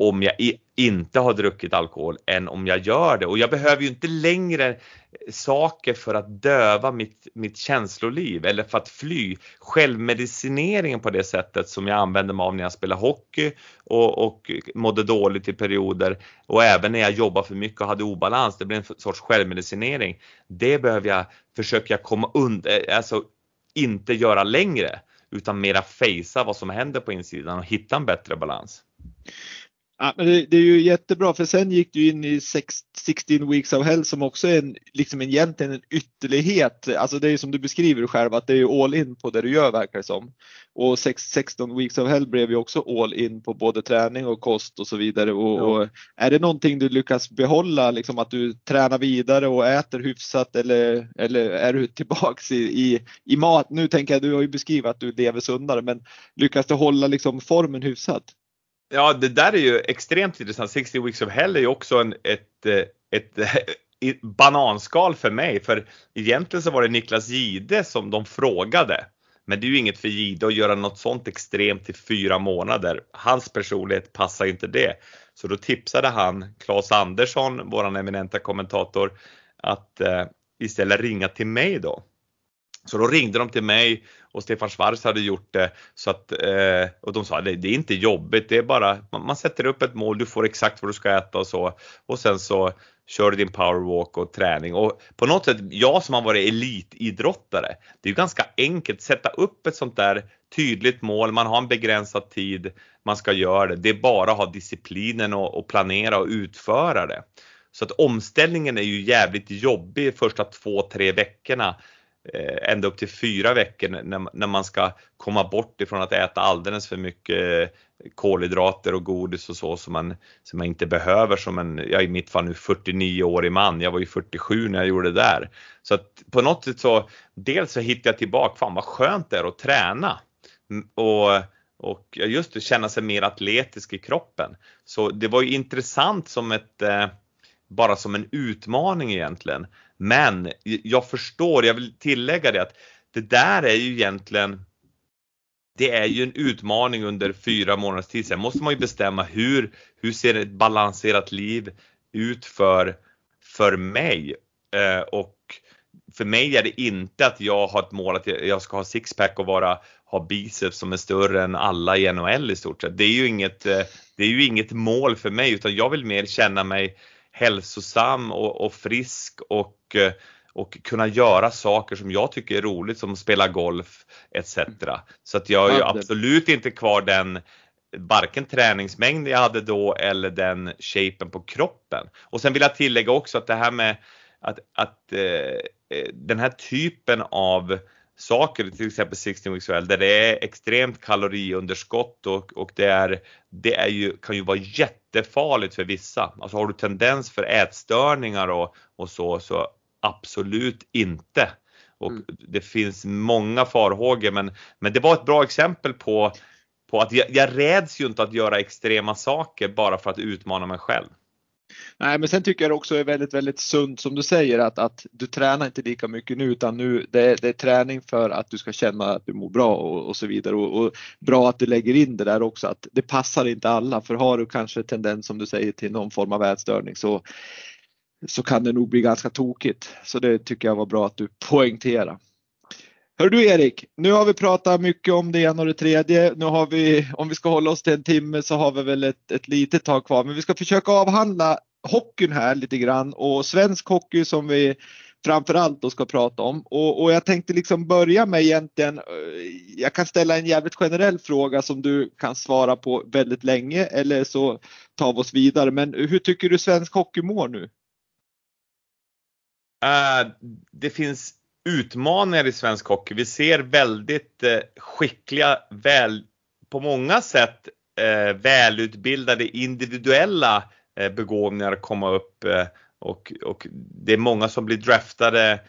om jag inte har druckit alkohol än om jag gör det. Och jag behöver ju inte längre saker för att döva mitt, mitt känsloliv eller för att fly. Självmedicineringen på det sättet som jag använde mig av när jag spelade hockey och, och mådde dåligt i perioder och även när jag jobbade för mycket och hade obalans, det blev en sorts självmedicinering. Det behöver jag försöka komma under, eh, alltså inte göra längre utan mera fejsa vad som händer på insidan och hitta en bättre balans. Ja, men det, det, är ju jättebra för sen gick du in i 16 weeks of hell som också är en, liksom egentligen en ytterlighet. Alltså det är som du beskriver själv att det är all in på det du gör verkar det som. Och 16 weeks of hell blev ju också all in på både träning och kost och så vidare. Och, ja. och är det någonting du lyckas behålla, liksom att du tränar vidare och äter hyfsat eller, eller är du tillbaks i, i, i mat? Nu tänker jag, du har ju beskrivit att du lever sundare, men lyckas du hålla liksom formen hyfsat? Ja, det där är ju extremt intressant. 60 Weeks of Hell är ju också en, ett, eh, ett, ett bananskal för mig, för egentligen så var det Niklas Gide som de frågade. Men det är ju inget för Gide att göra något sånt extremt i fyra månader. Hans personlighet passar inte det. Så då tipsade han Claes Andersson, våran eminenta kommentator, att eh, istället ringa till mig då. Så då ringde de till mig och Stefan Schwarz hade gjort det. Så att eh, och de sa det, det är inte jobbigt, det är bara man, man, sätter upp ett mål, du får exakt vad du ska äta och så. Och sen så kör du din powerwalk och träning. Och på något sätt, jag som har varit elitidrottare, det är ju ganska enkelt. Sätta upp ett sånt där tydligt mål, man har en begränsad tid, man ska göra det, det är bara att ha disciplinen och, och planera och utföra det. Så att omställningen är ju jävligt jobbig första två, tre veckorna. Eh, ända upp till fyra veckor när, när man ska komma bort ifrån att äta alldeles för mycket eh, kolhydrater och godis och så som man, som man inte behöver som en, jag i mitt fall nu 49-årig man, jag var ju 47 när jag gjorde det där. Så att på något sätt så, dels så hittade jag tillbaka, fan vad skönt det är att träna. Och, och just det, känna sig mer atletisk i kroppen. Så det var ju intressant som ett eh, bara som en utmaning egentligen. Men jag förstår, jag vill tillägga det att det där är ju egentligen det är ju en utmaning under fyra månaders tid. Sen måste man ju bestämma hur, hur ser ett balanserat liv ut för, för mig? Eh, och för mig är det inte att jag har ett mål att jag ska ha sixpack och vara, ha biceps som är större än alla i NHL i stort sett. Det är ju inget, eh, det är ju inget mål för mig utan jag vill mer känna mig hälsosam och, och frisk och och kunna göra saker som jag tycker är roligt som spela golf etc. Så att jag är ju absolut inte kvar den varken träningsmängd jag hade då eller den shapen på kroppen. Och sen vill jag tillägga också att det här med att, att eh, eh den här typen av saker, till exempel 16 weeks well, där det är extremt kaloriunderskott och, och det, är, det är ju, kan ju vara jättefarligt för vissa. Alltså har du tendens för ätstörningar och, och så, så absolut inte. Och mm. det finns många farhågor men, men det var ett bra exempel på, på att jag, jag räds ju inte att göra extrema saker bara för att utmana mig själv. Nej, men sen tycker jag det också är väldigt, väldigt sunt som du säger att, att du tränar inte lika mycket nu utan nu det är, det är träning för att du ska känna att du mår bra och, och så vidare och, och, bra att du lägger in det där också att det passar inte alla för har du kanske tendens som du säger till någon form av ätstörning så så kan det nog bli ganska tokigt. Så det tycker jag var bra att du poängterade. Hör du Erik, nu har vi pratat mycket om det ena och det tredje. Nu har vi, om vi ska hålla oss till en timme så har vi väl ett, ett litet tag kvar, men vi ska försöka avhandla hockeyn här lite grann och svensk hockey som vi framförallt då ska prata om. Och, och, jag tänkte liksom börja med egentligen, eh, jag kan ställa en jävligt generell fråga som du kan svara på väldigt länge eller så tar vi oss vidare. Men hur tycker du svensk hockey mår nu? Uh, det finns utmaningar i svensk hockey. Vi ser väldigt eh, skickliga, väl, på många sätt eh, välutbildade individuella eh, begåvningar komma upp och, och det är många som blir draftade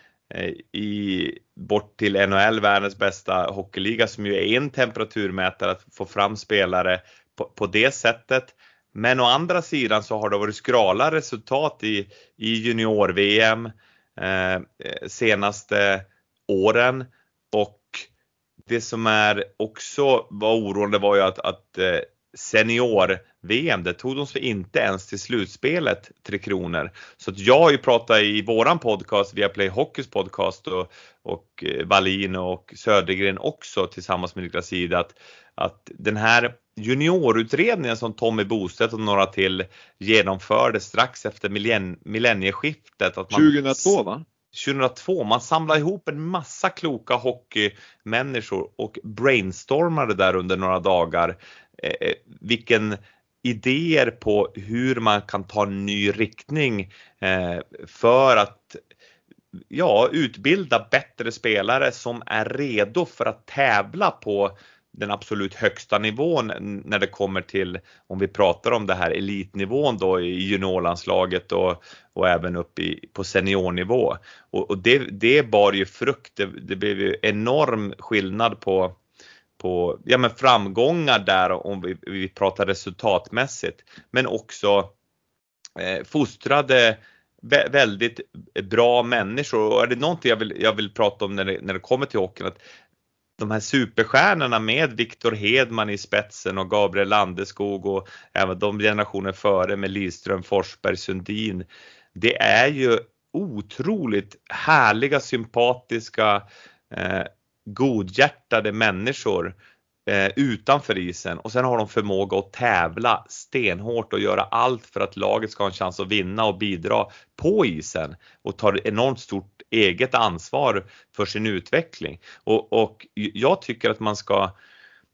i, bort till NHL, världens bästa hockeyliga som ju är en temperaturmätare att få fram spelare på, på det sättet. Men å andra sidan så har det varit skrala resultat i, i junior-VM. Eh, senaste åren och det som är också var oroande var ju att, att eh, senior-VM, det tog de sig inte ens till slutspelet Tre Kronor. Så att jag har ju pratat i våran podcast, via Play Hockeys podcast och, och eh, Wallin och Södergren också tillsammans med Niklas Id att, att den här juniorutredningen som Tommy Bostedt och några till genomförde strax efter millenn millennieskiftet. Att man, 2002 va? 2002. Man samlade ihop en massa kloka hockeymänniskor och brainstormade där under några dagar. Eh, eh, vilken idéer på hur man kan ta en ny riktning eh, för att ja, utbilda bättre spelare som är redo för att tävla på den absolut högsta nivån när det kommer till, om vi pratar om det här elitnivån då i juniorlandslaget och, och även upp i, på seniornivå. Och, och det, det bar ju frukt, det, det blev ju enorm skillnad på på ja, men framgångar där om vi, vi pratar resultatmässigt. Men också eh, fostrade väldigt bra människor. Och är det någonting jag vill, jag vill prata om när det, när det kommer till hockeyn att de här superstjärnorna med Viktor Hedman i spetsen och Gabriel Landeskog och även de generationer före med Lidström, Forsberg, Sundin. Det är ju otroligt härliga, sympatiska, eh, godhjärtade människor eh, utanför isen och sen har de förmåga att tävla stenhårt och göra allt för att laget ska ha en chans att vinna och bidra på isen och tar enormt stort eget ansvar för sin utveckling. Och, och jag tycker att man ska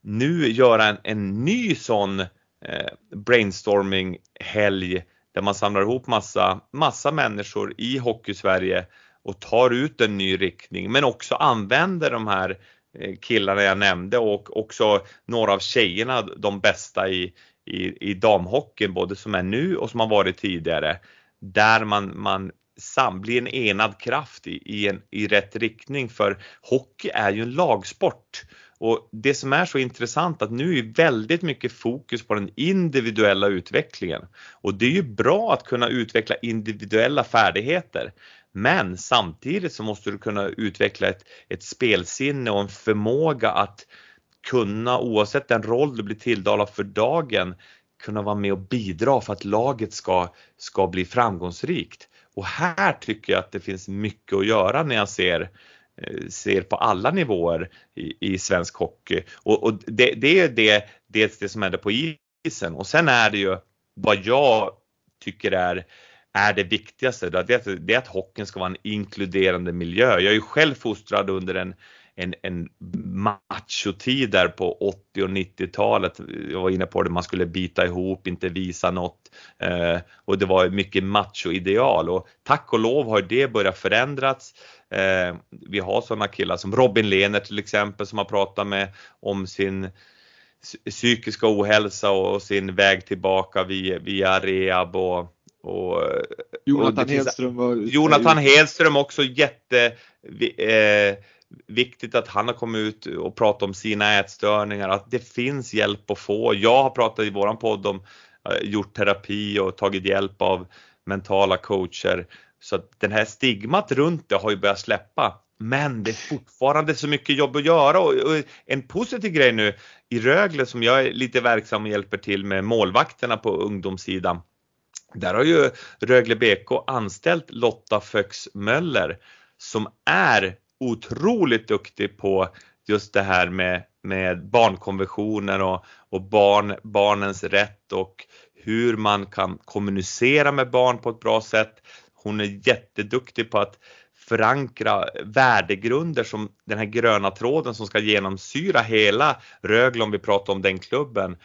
nu göra en, en ny sån eh, brainstorming helg där man samlar ihop massa, massa människor i Hockeysverige och tar ut en ny riktning men också använder de här Eh, killarna jag nämnde och också några av tjejerna, de bästa i, i, i damhockeyn, både som är nu och som har varit tidigare, där man, man sam, blir en enad kraft i, i, en, i rätt riktning för hockey är ju en lagsport. Och det som är så intressant att nu är väldigt mycket fokus på den individuella utvecklingen. Och det är ju bra att kunna utveckla individuella färdigheter. Men samtidigt så måste du kunna utveckla ett, ett spelsinne och en förmåga att kunna oavsett den roll du blir tilldelad för dagen kunna vara med och bidra för att laget ska, ska bli framgångsrikt. Och här tycker jag att det finns mycket att göra när jag ser eh, ser på alla nivåer i, i svensk hockey. Och, och det, det, är det, dels det som händer på isen och sen är det ju vad jag tycker är är det viktigaste. Det är, det är att hockeyn ska vara en inkluderande miljö. Jag är ju själv fostrad under en en, en machotid där på 80 och 90-talet. Jag var inne på det, man skulle bita ihop, inte visa något eh, och det var mycket machoideal och tack och lov har det börjat förändras. Eh, vi har sådana killar som Robin Lehner till exempel som har pratat med om sin psykiska ohälsa och sin väg tillbaka via, via rehab och, och Jonathan och Hedström var Jonathan Hedström också jätte eh, viktigt att han har kommit ut och pratat om sina ätstörningar, att det finns hjälp att få. Jag har pratat i våran podd om eh, gjort terapi och tagit hjälp av mentala coacher. Så att den här stigmat runt det har ju börjat släppa. Men det är fortfarande så mycket jobb att göra och, en positiv grej nu i Rögle som jag är lite verksam och hjälper till med målvakterna på ungdomssidan. Där har ju Rögle BK anställt Lotta Föx Möller som är otroligt duktig på just det här med, med barnkonventioner och, och barn, barnens rätt och hur man kan kommunicera med barn på ett bra sätt. Hon är jätteduktig på att förankra värdegrunder som den här gröna tråden som ska genomsyra hela Rögle om vi pratar om den klubben.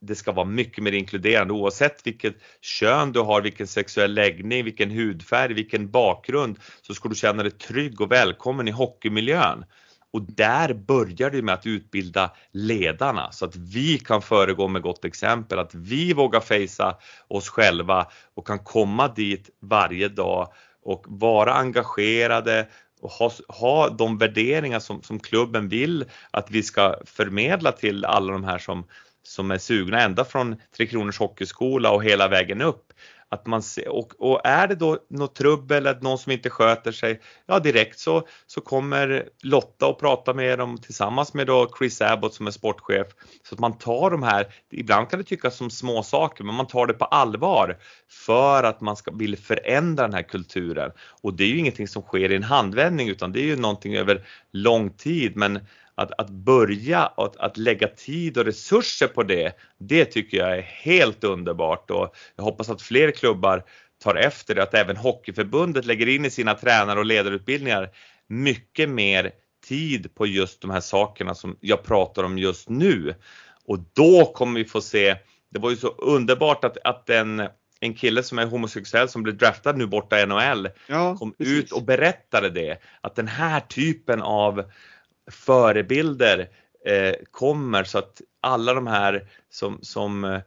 Det ska vara mycket mer inkluderande oavsett vilket kön du har, vilken sexuell läggning, vilken hudfärg, vilken bakgrund så ska du känna dig trygg och välkommen i hockeymiljön. Och där börjar det med att utbilda ledarna så att vi kan föregå med gott exempel, att vi vågar fejsa oss själva och kan komma dit varje dag och vara engagerade och ha, ha de värderingar som, som klubben vill att vi ska förmedla till alla de här som, som är sugna ända från Tre Kronors Hockeyskola och hela vägen upp. Att man se, och, och, är det då något trubbel eller någon som inte sköter sig, ja direkt så, så kommer Lotta och prata med dem tillsammans med då Chris Abbott som är sportchef. Så att man tar de här, ibland kan det tyckas som små saker men man tar det på allvar för att man ska vill förändra den här kulturen. Och det är ju ingenting som sker i en handvändning utan det är ju någonting över lång tid men att, att börja att, att lägga tid och resurser på det, det tycker jag är helt underbart och jag hoppas att fler klubbar tar efter det, att även Hockeyförbundet lägger in i sina tränar och ledarutbildningar mycket mer tid på just de här sakerna som jag pratar om just nu. Och då kommer vi få se, det var ju så underbart att, att en, en kille som är homosexuell som blev draftad nu borta i NHL ja, kom precis. ut och berättade det, att den här typen av förebilder eh, kommer så att alla de här som, som eh,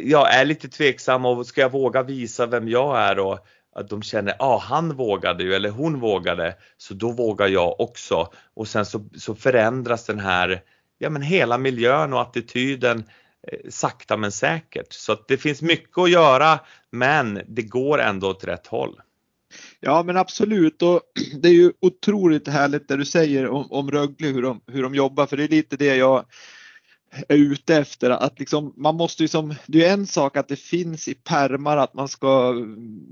ja, är lite tveksamma och ska jag våga visa vem jag är och att de känner, att ah, han vågade ju eller hon vågade så då vågar jag också och sen så, så förändras den här, ja men hela miljön och attityden eh, sakta men säkert. Så att det finns mycket att göra men det går ändå åt rätt håll. Ja men absolut och det är ju otroligt härligt det du säger om, om Rögle, hur de, hur de jobbar för det är lite det jag är ute efter att liksom, man måste ju som, det är en sak att det finns i permar att man ska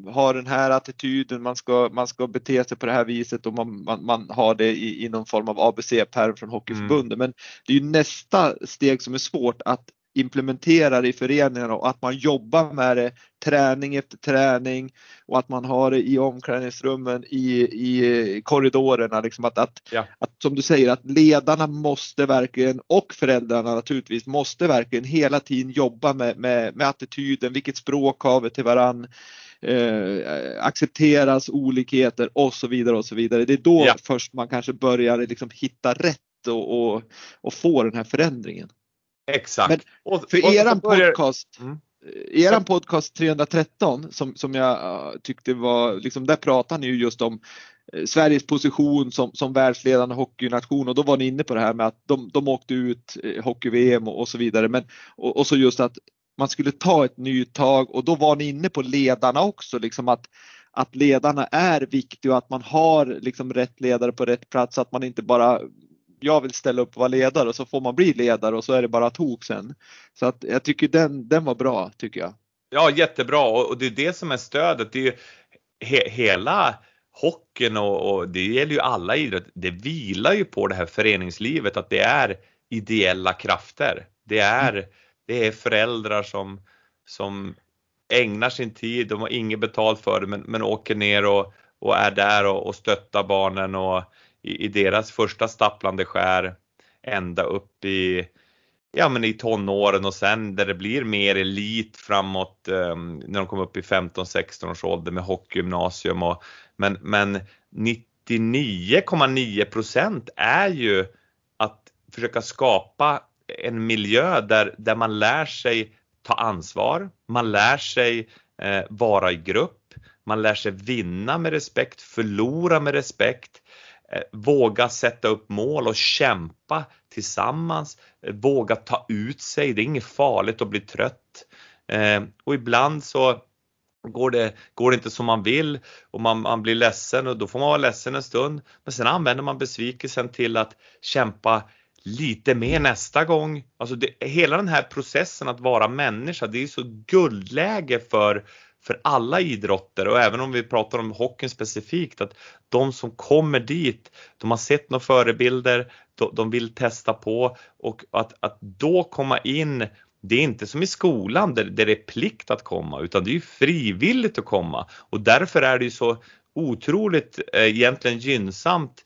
ha den här attityden, man ska, man ska bete sig på det här viset och man, man, man har det i, i någon form av ABC-perm från Hockeyförbundet. Mm. Men det är ju nästa steg som är svårt att implementera det i föreningarna och att man jobbar med det träning efter träning och att man har det i omklädningsrummen, i, i korridorerna. Liksom att, att, ja. att, som du säger, att ledarna måste verkligen och föräldrarna naturligtvis måste verkligen hela tiden jobba med, med, med attityden, vilket språk har vi till varann. Eh, accepteras olikheter och så vidare och så vidare. Det är då ja. först man kanske börjar liksom hitta rätt och, och, och få den här förändringen. Exakt. Men för och, eran börjar... podcast, mm. eran podcast 313 som, som jag tyckte var, liksom där pratar ni ju just om eh, Sveriges position som, som världsledande hockeynation och då var ni inne på det här med att de, de åkte ut eh, hockey-VM och, och, så vidare. Men, och, och, så just att man skulle ta ett nytag och då var ni inne på ledarna också, liksom att, att ledarna är viktiga och att man har liksom rätt ledare på rätt plats, att man inte bara jag vill ställa upp och vara ledare och så får man bli ledare och så är det bara tok sen. Så att jag tycker den, den var bra tycker jag. Ja jättebra och det är det som är stödet. Det är ju he, hela hockeyn och, och, det gäller ju alla idrott. Det vilar ju på det här föreningslivet att det är ideella krafter. Det är, det är föräldrar som, som ägnar sin tid, de har inget betalt för det men, men åker ner och, och är där och, och stöttar barnen och i, i deras första stapplande skär ända upp i ja men i tonåren och sen där det blir mer elit framåt um, när de kommer upp i 15-16 års ålder med hockeygymnasium och men, men 99,9% är ju att försöka skapa en miljö där, där man lär sig ta ansvar, man lär sig eh, vara i grupp, man lär sig vinna med respekt, förlora med respekt, Eh, våga sätta upp mål och kämpa tillsammans, eh, våga ta ut sig, det är inget farligt att bli trött. Eh, och ibland så går det, går det inte som man vill och man, man blir ledsen och då får man vara ledsen en stund. Men sen använder man besvikelsen till att kämpa lite mer nästa gång. Alltså det, hela den här processen att vara människa, det är så guldläge för, för alla idrotter och även om vi pratar om hockeyn specifikt att de som kommer dit, de har sett några förebilder, de, de vill testa på och att, att då komma in det är inte som i skolan där, där det är plikt att komma utan det är ju frivilligt att komma. Och därför är det ju så otroligt eh, egentligen gynnsamt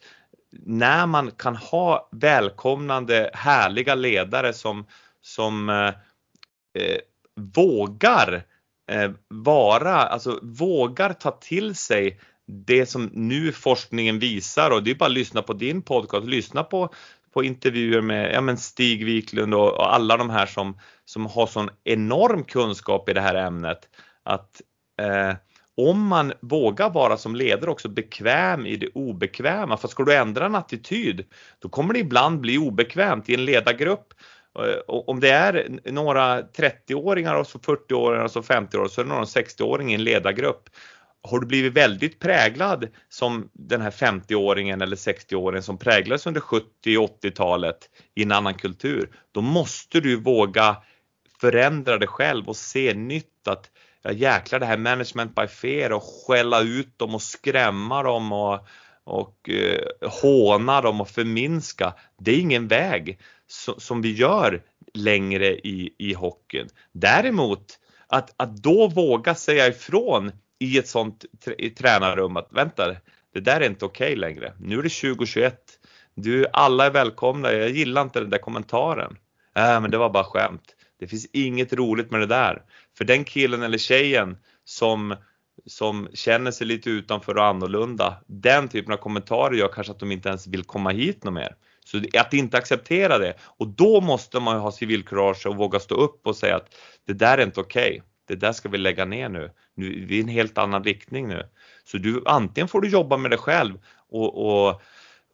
när man kan ha välkomnande härliga ledare som, som eh, eh, vågar eh, Eh, vara, alltså vågar ta till sig det som nu forskningen visar och det är bara att lyssna på din podcast, lyssna på, på intervjuer med ja, men Stig Wiklund och, och alla de här som, som har sån enorm kunskap i det här ämnet att eh, om man vågar vara som ledare också bekväm i det obekväma, för ska du ändra en attityd, då kommer det ibland bli obekvämt i en ledargrupp. Eh, om det är några 30-åringar och så 40-åringar och så 50-åringar så är det någon 60-åring i en ledargrupp. Har du blivit väldigt präglad som den här 50-åringen eller 60-åringen som präglades under 70 och 80-talet i en annan kultur, då måste du våga förändra dig själv och se nytt att ja jäklar det här management by fear och skälla ut dem och skrämma dem och, och eh, håna dem och förminska. Det är ingen väg so, som vi gör längre i, i hockeyn. Däremot att, att då våga säga ifrån i ett sånt i tränarrum att vänta, det där är inte okej okay längre. Nu är det 2021. Du, alla är välkomna. Jag gillar inte den där kommentaren. Äh, men det var bara skämt. Det finns inget roligt med det där. För den killen eller tjejen som, som känner sig lite utanför och annorlunda, den typen av kommentarer gör kanske att de inte ens vill komma hit något mer. Så att inte acceptera det och då måste man ha civilkurage och våga stå upp och säga att det där är inte okej. Okay. Det där ska vi lägga ner nu. nu. Vi är i en helt annan riktning nu. Så du antingen får du jobba med dig själv och, och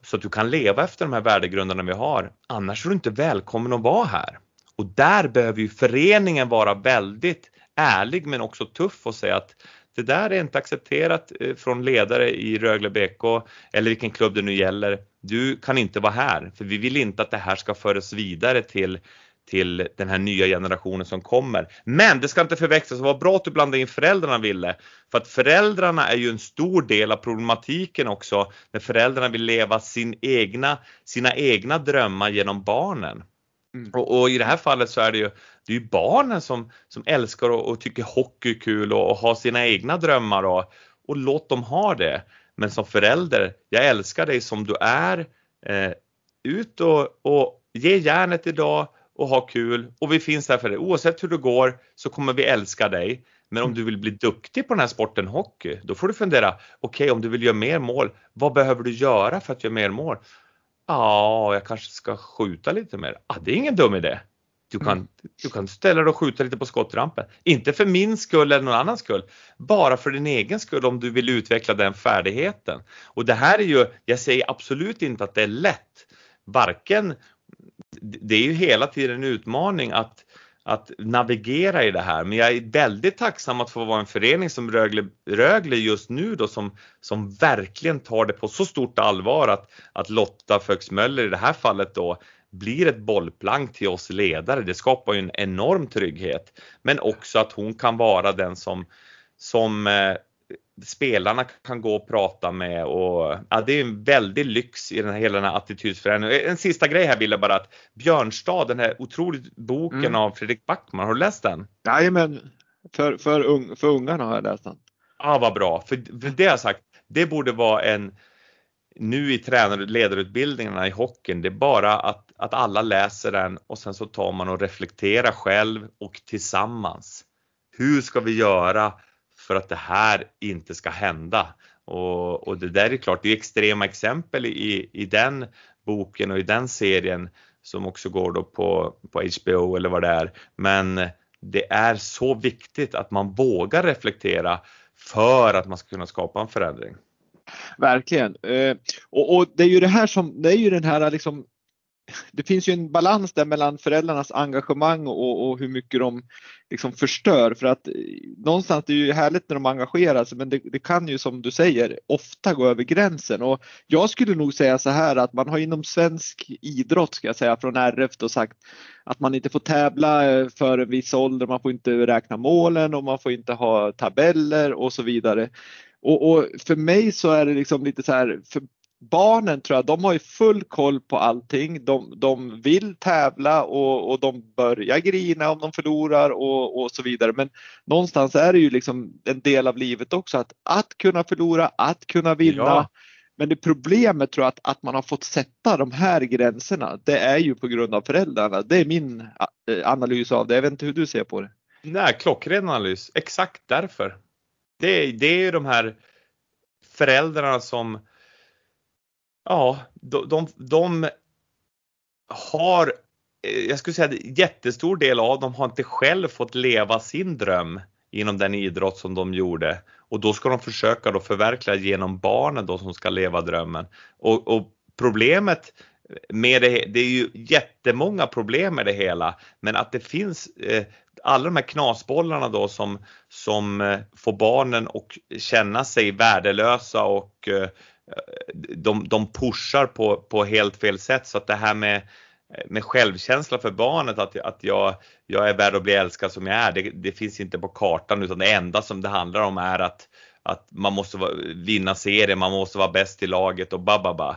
så att du kan leva efter de här värdegrunderna vi har. Annars är du inte välkommen att vara här. Och där behöver ju föreningen vara väldigt ärlig men också tuff och säga att det där är inte accepterat eh, från ledare i Rögle BK eller vilken klubb det nu gäller. Du kan inte vara här för vi vill inte att det här ska föras vidare till till den här nya generationen som kommer. Men det ska inte förväxlas, var bra att du blandade in föräldrarna Ville. För att föräldrarna är ju en stor del av problematiken också när föräldrarna vill leva sin egna, sina egna drömmar genom barnen. Mm. Och, och, i det här fallet så är det ju, det är ju barnen som, som älskar och, och tycker hockey är kul och, och har sina egna drömmar och, och låt dem ha det. Men som förälder, jag älskar dig som du är. Eh, ut och, och ge järnet idag och ha kul och vi finns här för dig. Oavsett hur det går så kommer vi älska dig. Men om mm. du vill bli duktig på den här sporten hockey, då får du fundera, okej okay, om du vill göra mer mål, vad behöver du göra för att göra mer mål? Ja, jag kanske ska skjuta lite mer. Ah, det är ingen dum idé. Du kan, mm. du kan ställa dig och skjuta lite på skottrampen. Inte för min skull eller någon annans skull. Bara för din egen skull om du vill utveckla den färdigheten. Och det här är ju, jag säger absolut inte att det är lätt. Varken, det är ju hela tiden en utmaning att att navigera i det här. Men jag är väldigt tacksam att få vara en förening som Rögle, Rögle just nu då som, som verkligen tar det på så stort allvar att, att Lotta Föxmöller i det här fallet då blir ett bollplank till oss ledare. Det skapar ju en enorm trygghet. Men också att hon kan vara den som, som eh, spelarna kan gå och prata med och ja, det är en väldig lyx i den här, hela den här attitydsförändringen. En sista grej här Wille bara att Björnstad, den här otroligt boken mm. av Fredrik Backman, har du läst den? Jajamän. för, för, un, för ungarna har jag läst den. Ja, vad bra. För, för det har jag sagt, det borde vara en nu i tränare ledarutbildningarna i hockeyn, det är bara att, att alla läser den och sen så tar man och reflekterar själv och tillsammans. Hur ska vi göra för att det här inte ska hända? Och, och det där är klart, det är extrema exempel i, i den boken och i den serien som också går då på, på HBO eller vad det är. Men det är så viktigt att man vågar reflektera för att man ska kunna skapa en förändring. Verkligen. Eh, och, och, det är ju det här som, det är ju den här liksom det finns ju en balans där mellan föräldrarnas engagemang och, och hur mycket de liksom förstör för att eh, någonstans det är ju härligt när de engagerar sig men det, det, kan ju som du säger ofta gå över gränsen och jag skulle nog säga så här att man har inom svensk idrott ska jag säga från RF då sagt att man inte får tävla eh, för en viss ålder, man får inte räkna målen och man får inte ha tabeller och så vidare. Och, och, för mig så är det liksom lite så här, för barnen tror jag, de har ju full koll på allting. De, de vill tävla och, och de börjar grina om de förlorar och, och så vidare. Men någonstans är det ju liksom en del av livet också att, att kunna förlora, att kunna vinna. Ja. Men det problemet tror jag att, att man har fått sätta de här gränserna, det är ju på grund av föräldrarna. Det är min eh, analys av det. Jag vet inte hur du ser på det. Nej, klockren analys. Exakt därför. Det, det är ju de här föräldrarna som ja, de, de, de har, eh, jag skulle säga jättestor del av dem har inte själv fått leva sin dröm inom den idrott som de gjorde och då ska de försöka då förverkliga genom barnen då som ska leva drömmen. Och, och problemet med det, det är ju jättemånga problem med det hela, men att det finns eh, alla de här knasbollarna då som, som eh, får barnen att känna sig värdelösa och eh, de, de pushar på, på helt fel sätt så att det här med, med självkänsla för barnet att, att jag, jag är värd att bli älskad som jag är, det, det finns inte på kartan utan det enda som det handlar om är att, att man måste vinna serien, man måste vara bäst i laget och bababa.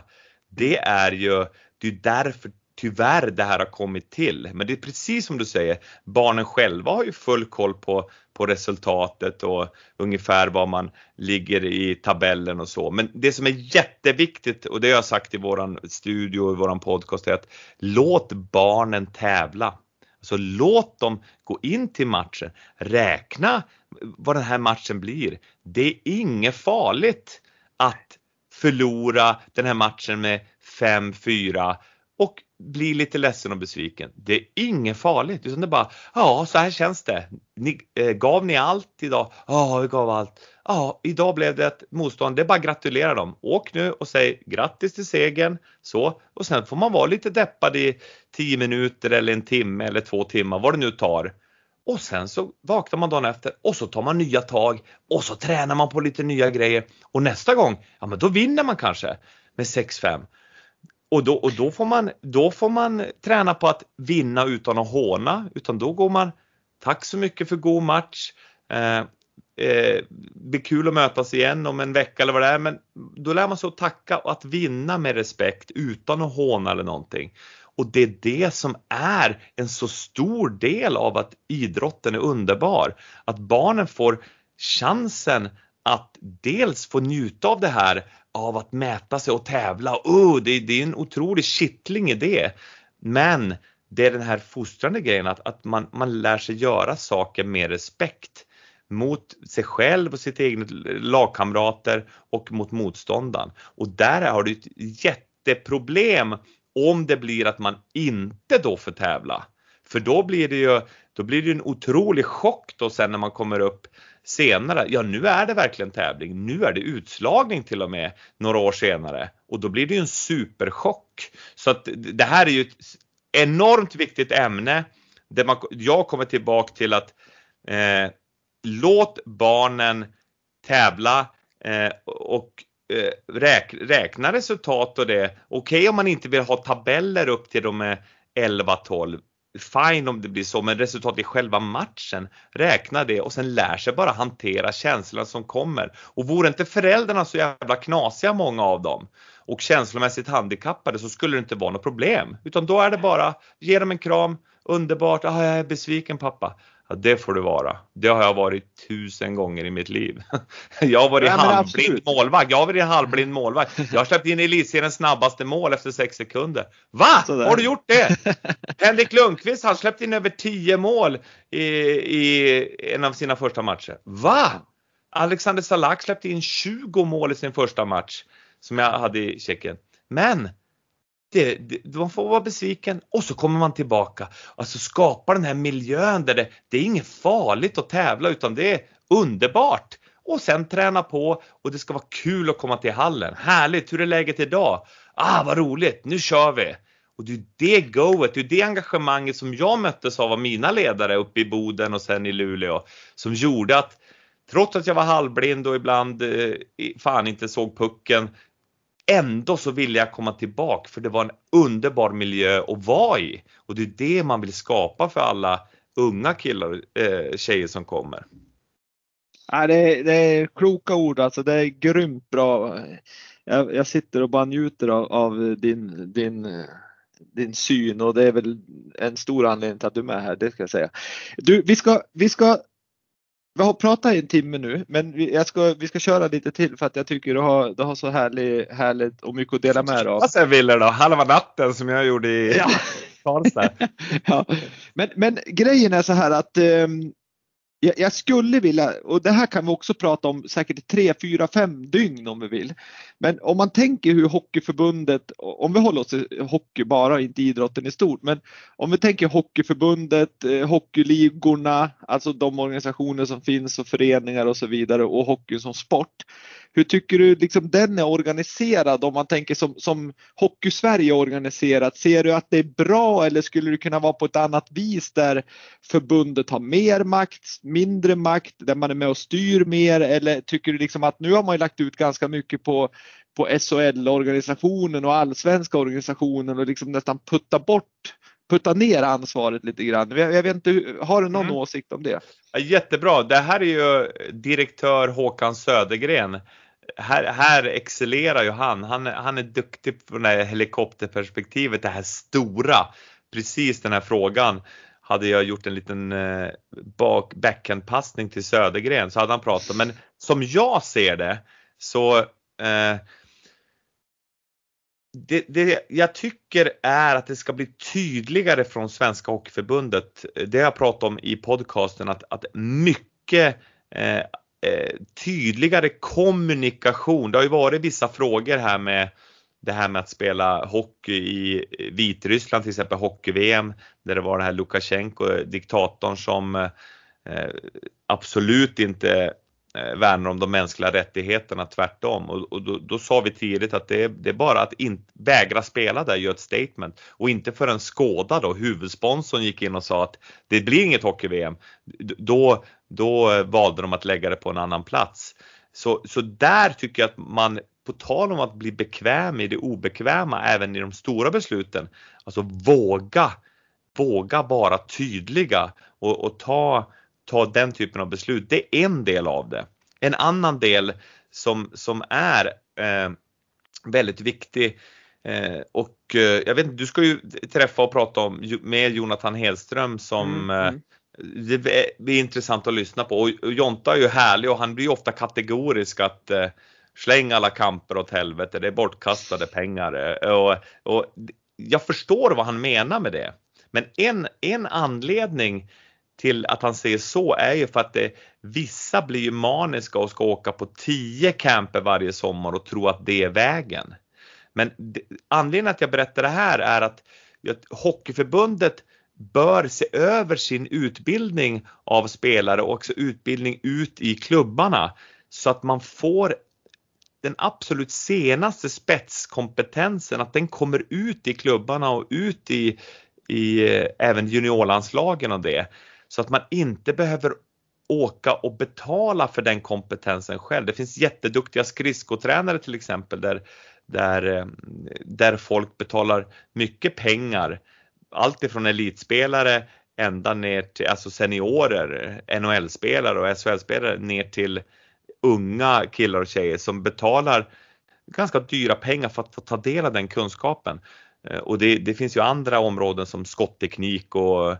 Det är ju, det är därför tyvärr det här har kommit till. Men det är precis som du säger, barnen själva har ju full koll på, på resultatet och ungefär var man ligger i tabellen och så. Men det som är jätteviktigt och det har jag sagt i våran studio och i våran podcast är att låt barnen tävla. Så låt dem gå in till matchen, räkna vad den här matchen blir. Det är inget farligt att förlora den här matchen med 5-4 och blir lite ledsen och besviken. Det är inget farligt utan det är bara, ja så här känns det. Ni, eh, gav ni allt idag? Ja, vi gav allt. Ja, idag blev det ett motstånd. Det är bara att gratulera dem. Åk nu och säg grattis till segern. Så, och sen får man vara lite deppad i 10 minuter eller en timme eller två timmar, vad det nu tar. Och sen så vaknar man dagen efter och så tar man nya tag och så tränar man på lite nya grejer och nästa gång, ja men då vinner man kanske med 6-5. Och då, och då, får man, då får man träna på att vinna utan att håna, utan då går man Tack så mycket för god match. Eh, eh, blir kul att mötas igen om en vecka eller vad det är, men då lär man sig att tacka och att vinna med respekt utan att håna eller någonting. Och det är det som är en så stor del av att idrotten är underbar. Att barnen får chansen att dels få njuta av det här av att mäta sig och tävla. Oh, det, det är en otrolig kittling i det. Men det är den här fostrande grejen att, att man, man lär sig göra saker med respekt mot sig själv och sitt egna lagkamrater och mot motståndaren. Och där har du ett jätteproblem om det blir att man inte då får tävla. För då blir det ju då blir det en otrolig chock då sen när man kommer upp senare, ja nu är det verkligen tävling, nu är det utslagning till och med några år senare och då blir det ju en superchock. Så att det här är ju ett enormt viktigt ämne där man, jag kommer tillbaka till att eh, låt barnen tävla eh, och eh, räk, räkna resultat och det. Okej okay, om man inte vill ha tabeller upp till de är 11-12 fine om det blir så, men resultatet i själva matchen, räkna det och sen lär sig bara hantera känslan som kommer. Och vore inte föräldrarna så jävla knasiga många av dem och känslomässigt handikappade så skulle det inte vara något problem. Utan då är det bara, ge dem en kram, underbart, ah, jag är besviken pappa. Ja, det får du vara. Det har jag varit tusen gånger i mitt liv. Jag har varit ja, halvblind målvakt. Jag har varit halvblind målvakt. Jag har släppt in elitseriens snabbaste mål efter sex sekunder. Va? Sådär. Har du gjort det? Henrik Lundqvist har släppt in över 10 mål i, i en av sina första matcher. Va? Alexander Salak släppte in 20 mål i sin första match som jag hade i Tjeckien. Men det, det, man får vara besviken och så kommer man tillbaka. Alltså skapa den här miljön där det, det är inget farligt att tävla utan det är underbart. Och sen träna på och det ska vara kul att komma till hallen. Härligt, hur är läget idag? Ah, vad roligt, nu kör vi! Och det är det goet, det är det engagemanget som jag möttes av av mina ledare uppe i Boden och sen i Luleå som gjorde att trots att jag var halvblind och ibland eh, fan inte såg pucken ändå så ville jag komma tillbaka för det var en underbar miljö att vara i. Och det är det man vill skapa för alla unga killar och eh, tjejer som kommer. Ja, det, är, det är kloka ord alltså. Det är grymt bra. Jag, jag sitter och bara njuter av, av, din, din, din syn och det är väl en stor anledning till att du är med här, det ska jag säga. Du, vi ska, vi ska vi har pratat i en timme nu, men vi, jag ska, vi ska köra lite till för att jag tycker du har, du har så härlig, härligt och mycket att dela med dig av. Vad säger Wille då? Halva natten som jag gjorde i ja. Ja. men, men grejen är så här att um, jag, jag, skulle vilja, och det här kan vi också prata om säkert tre, fyra, fem dygn om vi vill. Men om man tänker hur Hockeyförbundet, om vi håller oss till hockey bara, inte idrotten i stort, men om vi tänker Hockeyförbundet, eh, hockeyligorna, alltså de organisationer som finns och föreningar och så vidare och hockey som sport. Hur tycker du liksom den är organiserad om man tänker som, som Hockeysverige är organiserat? Ser du att det är bra eller skulle det kunna vara på ett annat vis där förbundet har mer makt, mindre makt, där man är med och styr mer eller tycker du liksom att nu har man lagt ut ganska mycket på på SHL-organisationen och allsvenska organisationen och liksom nästan putta bort putta ner ansvaret lite grann. Jag, vet inte, har du någon mm. åsikt om det? Jättebra. Det här är ju direktör Håkan Södergren här, här excellerar ju han. han. Han är duktig på det här helikopterperspektivet, det här stora. Precis den här frågan hade jag gjort en liten eh, bak, backhandpassning till Södergren så hade han pratat. Men som jag ser det så eh, det, det jag tycker är att det ska bli tydligare från Svenska Hockeyförbundet. Det har jag pratat om i podcasten att, att mycket Eh, Eh, tydligare kommunikation. Det har ju varit vissa frågor här med det här med att spela hockey i Vitryssland, till exempel hockey-VM, där det var den här Lukasjenko, eh, diktatorn som eh, absolut inte Eh, värnar om de mänskliga rättigheterna, tvärtom. Och, och då, då, sa vi tidigt att det är, det är bara att in, vägra spela där, gör ett statement. Och inte förrän Skåda då, huvudsponsorn gick in och sa att det blir inget hockey-VM. Då, då valde de att lägga det på en annan plats. Så, så där tycker jag att man, på tal om att bli bekväm i det obekväma även i de stora besluten, alltså våga, våga vara tydliga och, och ta ta den typen av beslut. Det är en del av det. En annan del som, som är eh, väldigt viktig eh, och eh, jag vet inte, du ska ju träffa och prata om, med Jonathan Hedström som mm, mm. Det är intressant att lyssna på och Jonta är ju härlig och han blir ofta kategorisk att eh, släng alla kamper åt helvete, det är bortkastade pengar. Och, och jag förstår vad han menar med det. Men en, en anledning till att han säger så är ju för att det, vissa blir ju maniska och ska åka på 10 camper varje sommar och tro att det är vägen. Men det, anledningen att jag berättar det här är att, att Hockeyförbundet bör se över sin utbildning av spelare och också utbildning ut i klubbarna så att man får den absolut senaste spetskompetensen, att den kommer ut i klubbarna och ut i, i eh, även juniorlandslagen och det. Så att man inte behöver åka och betala för den kompetensen själv. Det finns jätteduktiga skridskotränare till exempel där, där, eh, där folk betalar mycket pengar. Allt ifrån elitspelare ända ner till alltså seniorer, NHL-spelare och SHL-spelare ner till unga killar och tjejer som betalar ganska dyra pengar för att få ta del av den kunskapen. Eh, och det, det finns ju andra områden som skottteknik och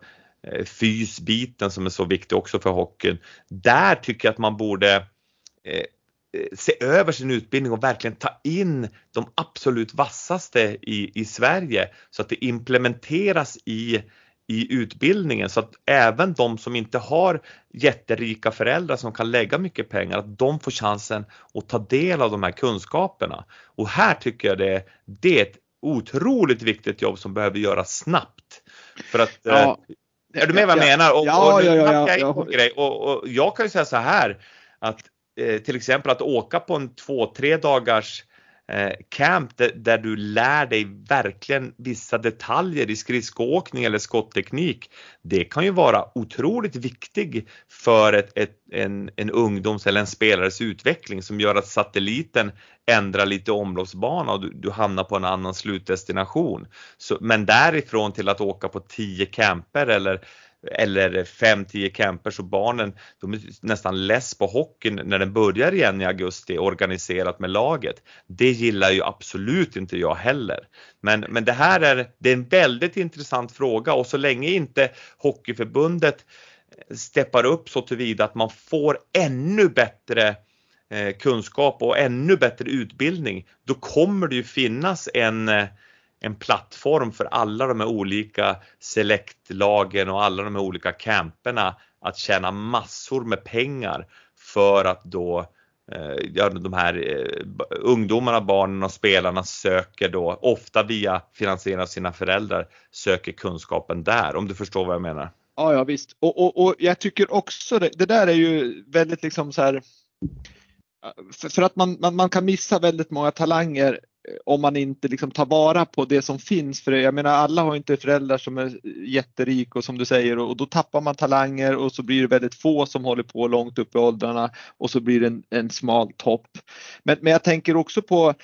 fysbiten som är så viktig också för hockeyn. Där tycker jag att man borde eh, se över sin utbildning och verkligen ta in de absolut vassaste i, i Sverige så att det implementeras i i utbildningen så att även de som inte har jätterika föräldrar som kan lägga mycket pengar, att de får chansen att ta del av de här kunskaperna. Och här tycker jag det, det är ett otroligt viktigt jobb som behöver göras snabbt. För att, ja. eh, är du med vad jag menar? Och, ja, och, ja, ja, ja, Grej. Och, och, jag kan ju säga så här att eh, till exempel att åka på en två, tre dagars Eh, camp där, där, du lär dig verkligen vissa detaljer i skridskoåkning eller skottteknik. Det kan ju vara otroligt viktig för ett, ett, en, en ungdoms eller en spelares utveckling som gör att satelliten ändrar lite omloppsbana och du, du hamnar på en annan slutdestination. Så, men därifrån till att åka på 10 camper eller eller 5-10 campers och barnen de är nästan less på hockeyn när den börjar igen i augusti organiserat med laget. Det gillar ju absolut inte jag heller. Men, men det här är, det är en väldigt intressant fråga och så länge inte Hockeyförbundet steppar upp så tillvida att man får ännu bättre eh, kunskap och ännu bättre utbildning, då kommer det ju finnas en eh, en plattform för alla de här olika selektlagen och alla de här olika camperna att tjäna massor med pengar för att då eh, ja, de här eh, ungdomarna, barnen och spelarna söker då ofta via finansiering av sina föräldrar söker kunskapen där om du förstår vad jag menar. Ja, ja visst. Och, och, och jag tycker också det, det där är ju väldigt liksom så här eh, för, för att man, man, man kan missa väldigt många talanger om man inte liksom tar vara på det som finns. För jag menar alla har inte föräldrar som är jätterika och som du säger och då tappar man talanger och så blir det väldigt få som håller på långt upp i åldrarna och så blir det en, en smal topp. Men, men jag tänker också på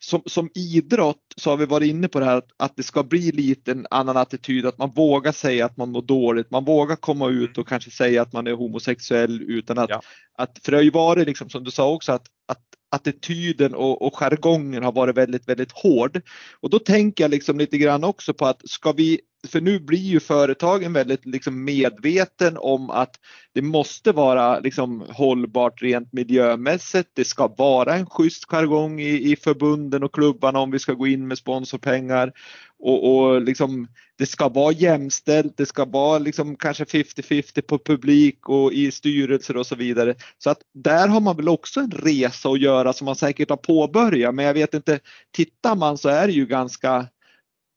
som, som idrott så har vi varit inne på det här att, att det ska bli lite en annan attityd, att man vågar säga att man mår dåligt, man vågar komma ut och kanske säga att man är homosexuell utan att, ja. att för det har ju varit liksom som du sa också att, att attityden och, och jargongen har varit väldigt, väldigt hård. Och då tänker jag liksom lite grann också på att ska vi, för nu blir ju företagen väldigt liksom medveten om att det måste vara liksom hållbart rent miljömässigt. Det ska vara en schysst jargong i, i förbunden och klubbarna om vi ska gå in med sponsorpengar och, och liksom, det ska vara jämställt, det ska vara liksom kanske 50-50 på publik och i styrelser och så vidare. Så att där har man väl också en resa att göra som man säkert har påbörjat men jag vet inte, tittar man så är det ju ganska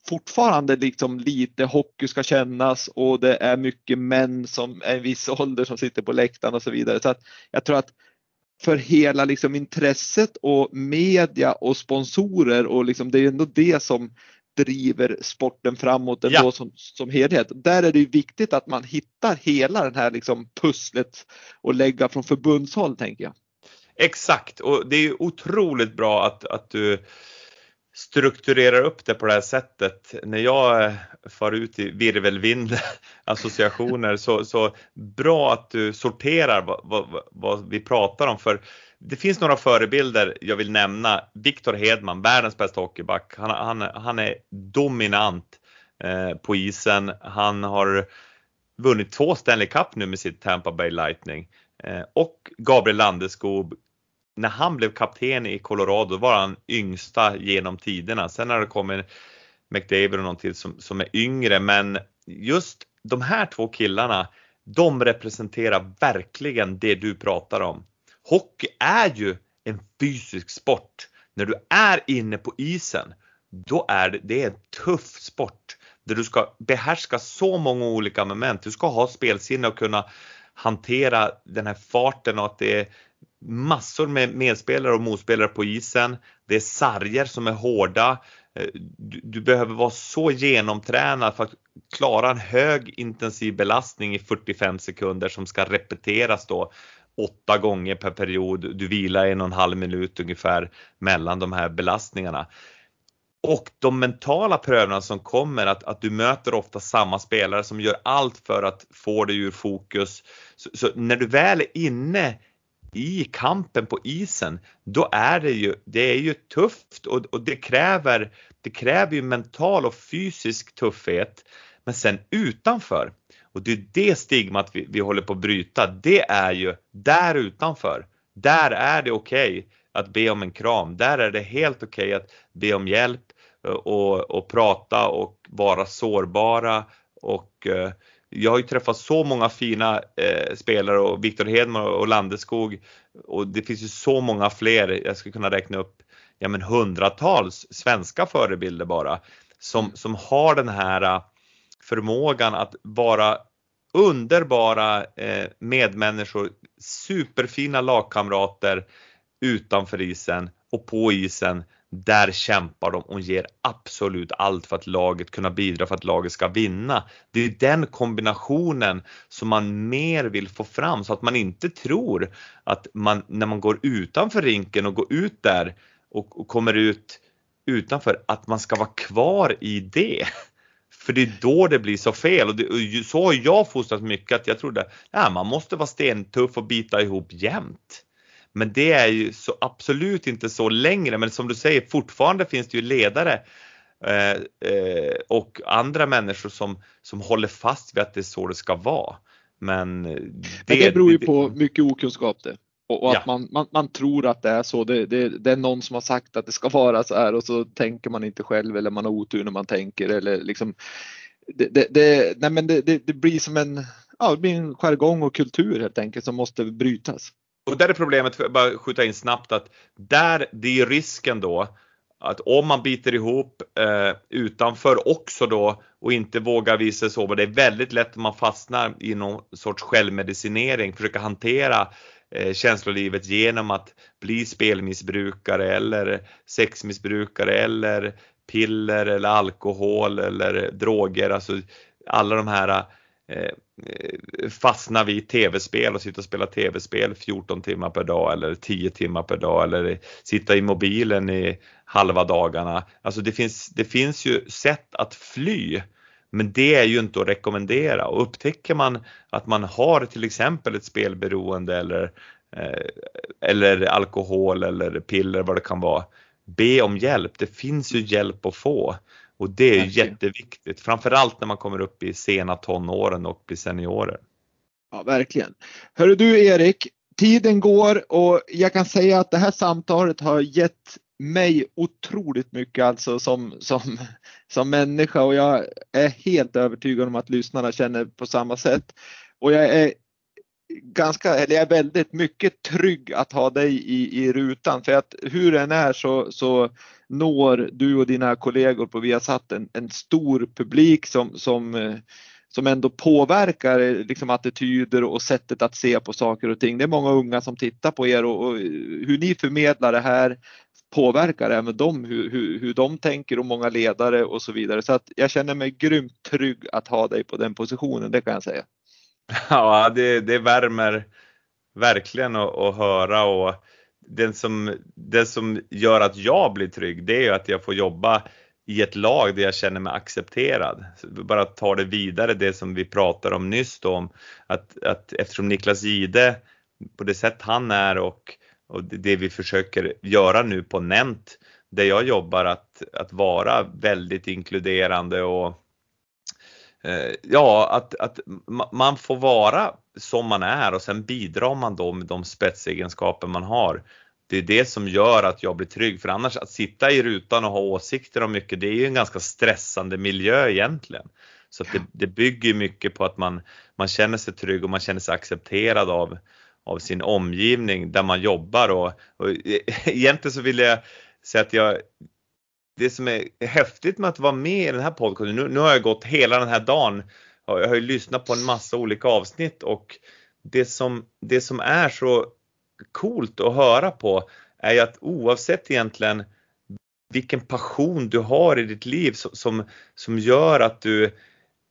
fortfarande liksom lite hockey ska kännas och det är mycket män som är i viss ålder som sitter på läktaren och så vidare. Så att jag tror att för hela liksom intresset och media och sponsorer och liksom det är ändå det som driver sporten framåt ändå ja. som, som helhet. Där är det viktigt att man hittar hela den här liksom pusslet och lägga från förbundshåll tänker jag. Exakt och det är otroligt bra att, att du strukturerar upp det på det här sättet. När jag eh, far ut i virvelvind associationer så, så bra att du sorterar vad, vad, vad vi pratar om för det finns några förebilder jag vill nämna. Viktor Hedman, världens bästa hockeyback. Han, han, han är dominant eh, på isen. Han har vunnit två Stanley Cup nu med sitt Tampa Bay Lightning. Eh, och Gabriel Landeskog, när han blev kapten i Colorado var han yngsta genom tiderna. Sen har det kommit McDavid och någon till som, som är yngre men just de här två killarna de representerar verkligen det du pratar om. Hockey är ju en fysisk sport. När du är inne på isen, då är det, det är en tuff sport där du ska behärska så många olika moment. Du ska ha spelsinne och kunna hantera den här farten och att det är massor med medspelare och motspelare på isen. Det är sarger som är hårda. Eh, du, du, behöver vara så genomtränad för att klara en hög intensiv belastning i 45 sekunder som ska repeteras då åtta gånger per period. Du vilar en och en halv minut ungefär mellan de här belastningarna. Och de mentala prövningarna som kommer, att, att du möter ofta samma spelare som gör allt för att få dig ur fokus. Så, så, när du väl är inne i kampen på isen, då är det ju, det är ju tufft och, och det kräver, det kräver ju mental och fysisk tuffhet. Men sen utanför, Och det är det stigmat vi, vi håller på att bryta. Det är ju där utanför. Där är det okej okay att be om en kram. Där är det helt okej okay att be om hjälp eh, och, och prata och vara sårbara och eh, jag har ju träffat så många fina eh, spelare och Viktor Hedman och Landeskog och det finns ju så många fler, jag skulle kunna räkna upp ja, men hundratals svenska förebilder bara som, mm. som har den här eh, förmågan att vara underbara eh, medmänniskor, superfina lagkamrater utanför isen och på isen där kämpar de och ger absolut allt för att laget kunna bidra för att laget ska vinna. Det är den kombinationen som man mer vill få fram så att man inte tror att man när man går utanför rinken och går ut där och, och kommer ut utanför att man ska vara kvar i det. För det är då det blir så fel och, det, och så har jag fostrat mycket att jag trodde att man måste vara stentuff och bita ihop jämt. Men det är ju så absolut inte så längre. Men som du säger, fortfarande finns det ju ledare eh, eh, och andra människor som, som håller fast vid att det är så det ska vara. Men det, Men det beror ju på mycket okunskap det. Och, och att ja. man, man, man, tror att det är så. Det, det, det, är någon som har sagt att det ska vara så här och så tänker man inte själv eller man har otur när man tänker eller liksom. Det, det, nej men det, det, blir som en, ja, det blir en jargong och kultur helt enkelt som måste brytas. Och där är problemet, för att bara skjuta in snabbt, att där, det är risken då att om man biter ihop eh, utanför också då och inte vågar visa sig så, det är väldigt lätt att man fastnar i någon sorts självmedicinering, försöka hantera eh, känslolivet genom att bli spelmissbrukare eller sexmissbrukare eller piller eller alkohol eller droger, alltså alla de här eh, Eh, eh, fastna vid tv-spel och sitta och spela tv-spel 14 timmar per dag eller 10 timmar per dag eller sitta i mobilen i halva dagarna. Alltså det finns, det finns ju sätt att fly men det är ju inte att rekommendera och upptäcker man att man har till exempel ett spelberoende eller, eh, eller alkohol eller piller vad det kan vara, be om hjälp. Det finns ju hjälp att få och det är jätteviktigt, framförallt när man kommer upp i sena tonåren och blir seniorer. Ja, verkligen. Hörru du Erik, tiden går och jag kan säga att det här samtalet har gett mig otroligt mycket alltså som, som, som människa och jag är helt övertygad om att lyssnarna känner på samma sätt. Och jag är ganska, eller jag är väldigt mycket trygg att ha dig i, i rutan för att hur den är så, så når du och dina kollegor på Viasat en, en stor publik som, som, eh, som ändå påverkar eh, liksom attityder och sättet att se på saker och ting. Det är många unga som tittar på er och, och eh, hur ni förmedlar det här påverkar även dem, hur, hur, hur de tänker och många ledare och så vidare. Så att jag känner mig grymt trygg att ha dig på den positionen, det kan jag säga. Ja, det, det värmer verkligen att, att höra och det som, det som gör att jag blir trygg det är att jag får jobba i ett lag där jag känner mig accepterad. Bara ta det vidare, det som vi pratade om nyss då, om att, att eftersom Niklas Gide på det sätt han är och, och det vi försöker göra nu på Nent, där jag jobbar att, att vara väldigt inkluderande och Eh, ja, att, att man får vara som man är och sen bidrar man då med de spetsegenskaper man har. Det är det som gör att jag blir trygg, för annars att sitta i rutan och ha åsikter om mycket, det är ju en ganska stressande miljö egentligen. Så det, det bygger mycket på att man, man känner sig trygg och man känner sig accepterad av, av sin omgivning där man jobbar och, och e-, egentligen så vill jag säga att jag, det som är häftigt med att vara med i den här podcasten, nu, nu har jag gått hela den här dagen, jag har ju lyssnat på en massa olika avsnitt och det som, det som är så coolt att höra på är ju att oavsett egentligen vilken passion du har i ditt liv som, som gör att du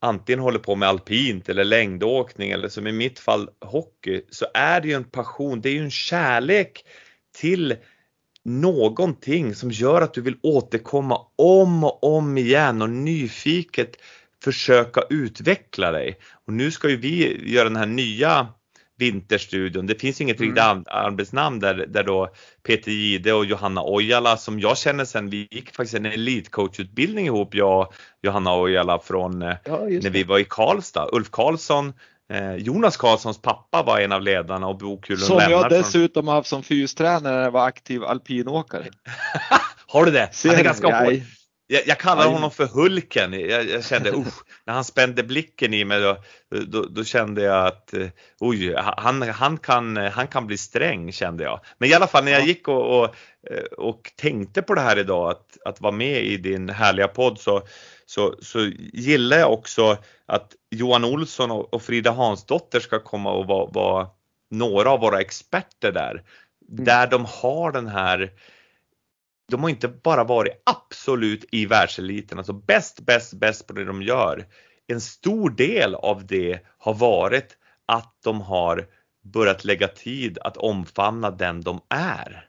antingen håller på med alpint eller längdåkning eller som i mitt fall hockey så är det ju en passion, det är ju en kärlek till någonting som gör att du vill återkomma om och om igen och nyfiket försöka utveckla dig. Och nu ska ju vi göra den här nya Vinterstudion. Det finns inget mm. riktigt arbetsnamn där, där då Peter Gide och Johanna Ojala som jag känner sen vi gick faktiskt en elitcoachutbildning ihop jag och Johanna Ojala från ja, när vi var i Karlstad. Ulf Karlsson Jonas Karlssons pappa var en av ledarna och Bokulen Som jag dessutom har haft som fystränare när jag var aktiv alpinåkare. har du det? Han är ganska hård. Jag, jag kallar Aj. honom för Hulken. Jag, jag kände, uh, när han spände blicken i mig då, då, då kände jag att uh, oj, han, han, kan, han kan bli sträng kände jag. Men i alla fall när jag gick och, och, eh, och tänkte på det här idag att, att vara med i din härliga podd så, så, så gillar jag också att Johan Olsson och Frida Hansdotter ska komma och vara, vara några av våra experter där. Mm. Där de har den här de har inte bara varit absolut i världseliten, alltså bäst, bäst, bäst på det de gör. En stor del av det har varit att de har börjat lägga tid att omfamna den de är.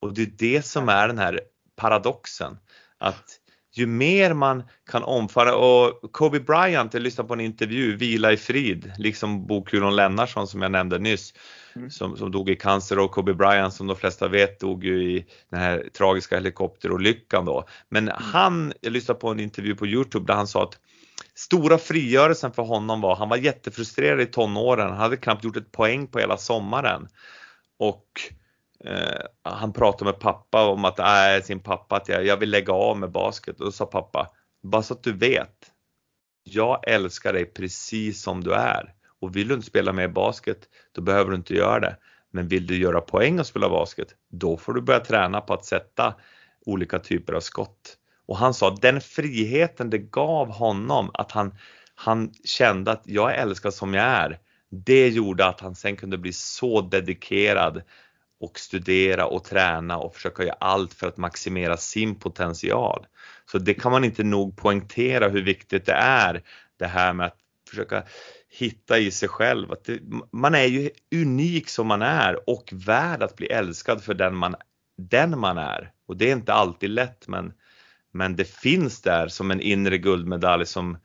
Och det är det som är den här paradoxen. Att ju mer man kan omfamna och Kobe Bryant, jag lyssnade på en intervju, Vila i frid, liksom Bokulon Lennartsson som jag nämnde nyss, mm. som, som dog i cancer och Kobe Bryant som de flesta vet dog ju i den här tragiska helikopterolyckan då. Men mm. han, jag lyssnade på en intervju på Youtube där han sa att stora frigörelsen för honom var, han var jättefrustrerad i tonåren, han hade knappt gjort ett poäng på hela sommaren. Och Eh, han pratade med pappa om att, äh, sin pappa, att jag, jag vill lägga av med basket. Och då sa pappa, bara så att du vet, jag älskar dig precis som du är. Och vill du inte spela mer basket, då behöver du inte göra det. Men vill du göra poäng och spela basket, då får du börja träna på att sätta olika typer av skott. Och han sa den friheten det gav honom att han, han kände att jag älskar som jag är. Det gjorde att han sen kunde bli så dedikerad och studera och träna och försöka göra allt för att maximera sin potential. Så det kan man inte nog poängtera hur viktigt det är det här med att försöka hitta i sig själv att det, man är ju unik som man är och värd att bli älskad för den man, den man är. Och det är inte alltid lätt men, men det finns där som en inre guldmedalj som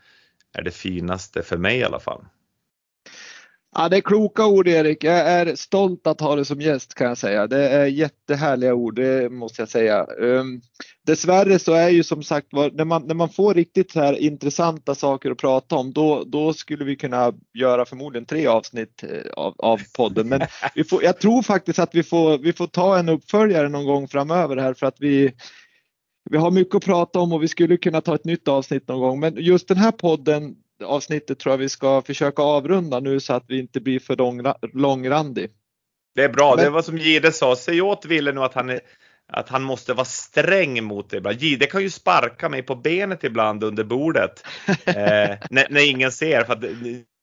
är det finaste för mig i alla fall. Ja, det är kloka ord Erik. Jag är stolt att ha dig som gäst kan jag säga. Det är jättehärliga ord, det måste jag säga. Um, dessvärre så är ju som sagt när man, när man får riktigt så här intressanta saker att prata om, då, då skulle vi kunna göra förmodligen tre avsnitt eh, av, av podden. Men vi får, jag tror faktiskt att vi får, vi får ta en uppföljare någon gång framöver här för att vi vi har mycket att prata om och vi skulle kunna ta ett nytt avsnitt någon gång. Men just den här podden, avsnittet tror jag vi ska försöka avrunda nu så att vi inte blir för lång, långrandig. Det är bra, Men, det var som Gide sa, säg åt Wille nu att han, är, att han måste vara sträng mot dig. Gide kan ju sparka mig på benet ibland under bordet eh, när, när, ingen ser för att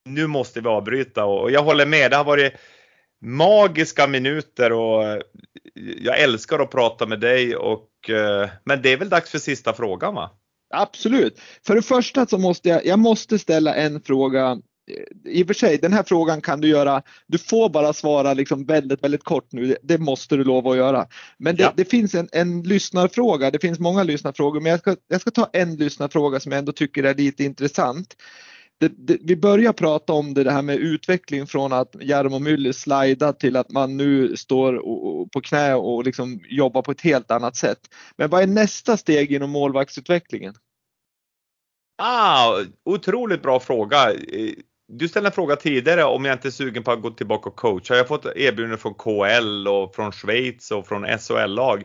nu måste vi avbryta och jag håller med, det har varit magiska minuter och jag älskar att prata med dig och eh, men det är väl dags för sista frågan va? Absolut. För det första så måste jag, jag måste ställa en fråga. I och för sig, den här frågan kan du göra, du får bara svara liksom väldigt, väldigt kort nu. Det måste du lova att göra. Men det, ja. det finns en, en lyssnarfråga, det finns många lyssnarfrågor, men jag ska, jag ska ta en lyssnarfråga som jag ändå tycker är lite intressant. Det, det, vi börjar prata om det, det här med utveckling från att Jarmo Myller slida till att man nu står och, och på knä och liksom jobbar på ett helt annat sätt. Men vad är nästa steg inom målvaktsutvecklingen? Ah, otroligt bra fråga. Du ställde en fråga tidigare om jag inte är sugen på att gå tillbaka och coacha. Jag har fått erbjudanden från KL och från Schweiz och från SHL-lag.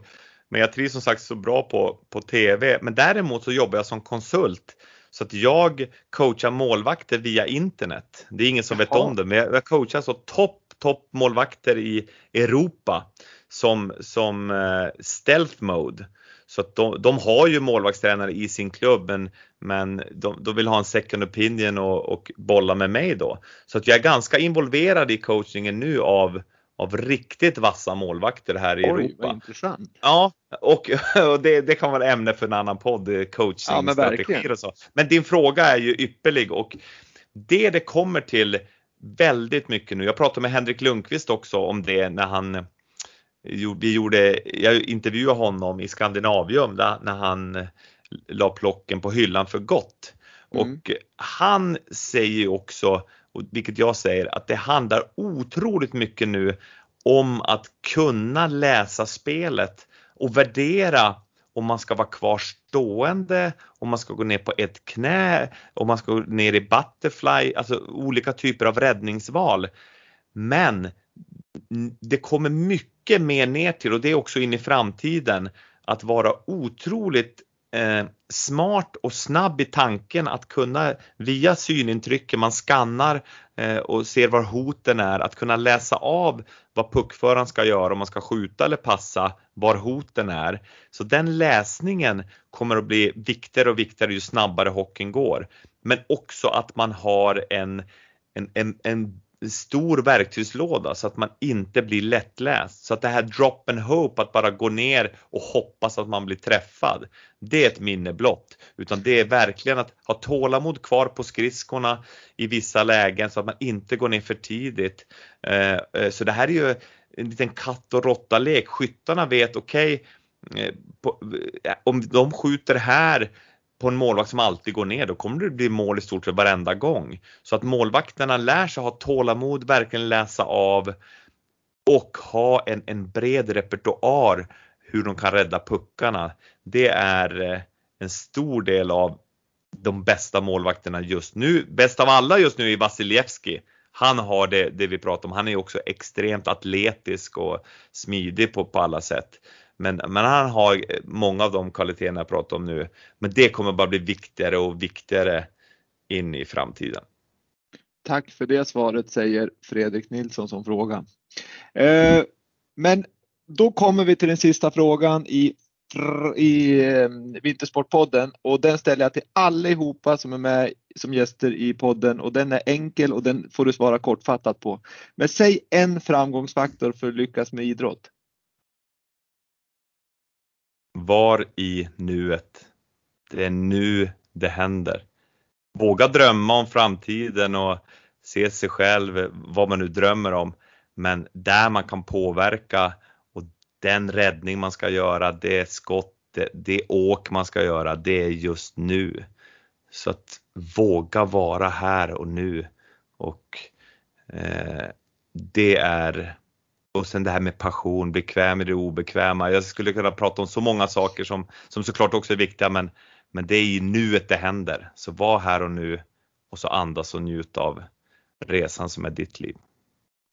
Men jag trivs som sagt så bra på, på TV. Men däremot så jobbar jag som konsult så att jag coachar målvakter via internet. Det är ingen som Jaha. vet om det, men jag coachar så topp, topp målvakter i Europa som, som uh, stealth mode. Så att de, de, har ju målvaktstränare i sin klubb men, men de, de vill ha en second opinion och, och bolla med mig då. Så att jag är ganska involverad i coachingen nu av av riktigt vassa målvakter här i Oj, Europa. Vad intressant. Ja, och, och det, det, kan vara ämne för en annan podd, eh, coachingstrategier ja, och så. Men din fråga är ju ypperlig och det det kommer till väldigt mycket nu. Jag pratade med Henrik Lundqvist också om det när han vi gjorde, jag intervjuade honom i Skandinavium där, när han la plocken på hyllan för gott. Mm. Och han säger också och vilket jag säger att det handlar otroligt mycket nu om att kunna läsa spelet och värdera om man ska vara kvar stående, om man ska gå ner på ett knä, om man ska gå ner i butterfly, alltså olika typer av räddningsval. Men det kommer mycket mer ner till och det är också in i framtiden att vara otroligt eh, smart och snabb i tanken att kunna via synintrycken man skannar eh, och ser var hoten är, att kunna läsa av vad puckföraren ska göra om man ska skjuta eller passa, var hoten är. Så den läsningen kommer att bli viktigare och viktigare ju snabbare hockeyn går. Men också att man har en, en, en, en stor verktygslåda så att man inte blir lättläst. Så att det här drop and hope, att bara gå ner och hoppas att man blir träffad, det är ett minne blott. Utan det är verkligen att ha tålamod kvar på skridskorna i vissa lägen så att man inte går ner för tidigt. Eh, eh, så det här är ju en liten katt och råtta-lek. Skyttarna vet, okej, eh, okay, om de skjuter här på en målvakt som alltid går ner, då kommer det bli mål i stort sett varenda gång. Så att målvakterna lär sig ha tålamod, verkligen läsa av och ha en, en bred repertoar hur de kan rädda puckarna. Det är eh, en stor del av de bästa målvakterna just nu. Bäst av alla just nu är Vasilevski. Han har det, det vi pratar om. Han är också extremt atletisk och smidig på, på alla sätt. Men, men han har eh, många av de kvaliteterna jag pratar om nu. Men det kommer bara bli viktigare och viktigare in i framtiden. Tack för det svaret säger Fredrik Nilsson som fråga. Eh, men då kommer vi till den sista frågan i, i eh, Vintersportpodden och den ställer jag till allihopa som är med som gäster i podden och den är enkel och den får du svara kortfattat på. Men säg en framgångsfaktor för att lyckas med idrott. Var i nuet. Det är nu det händer. Våga drömma om framtiden och se sig själv, vad man nu drömmer om. Men där man kan påverka och den räddning man ska göra, det skott, det, det åk man ska göra, det är just nu. Så att våga vara här och nu och eh, det är och sen det här med passion, bekväm i det obekväma. Jag skulle kunna prata om så många saker som, som såklart också är viktiga men, men det är i nuet det händer. Så var här och nu och så andas och njut av resan som är ditt liv.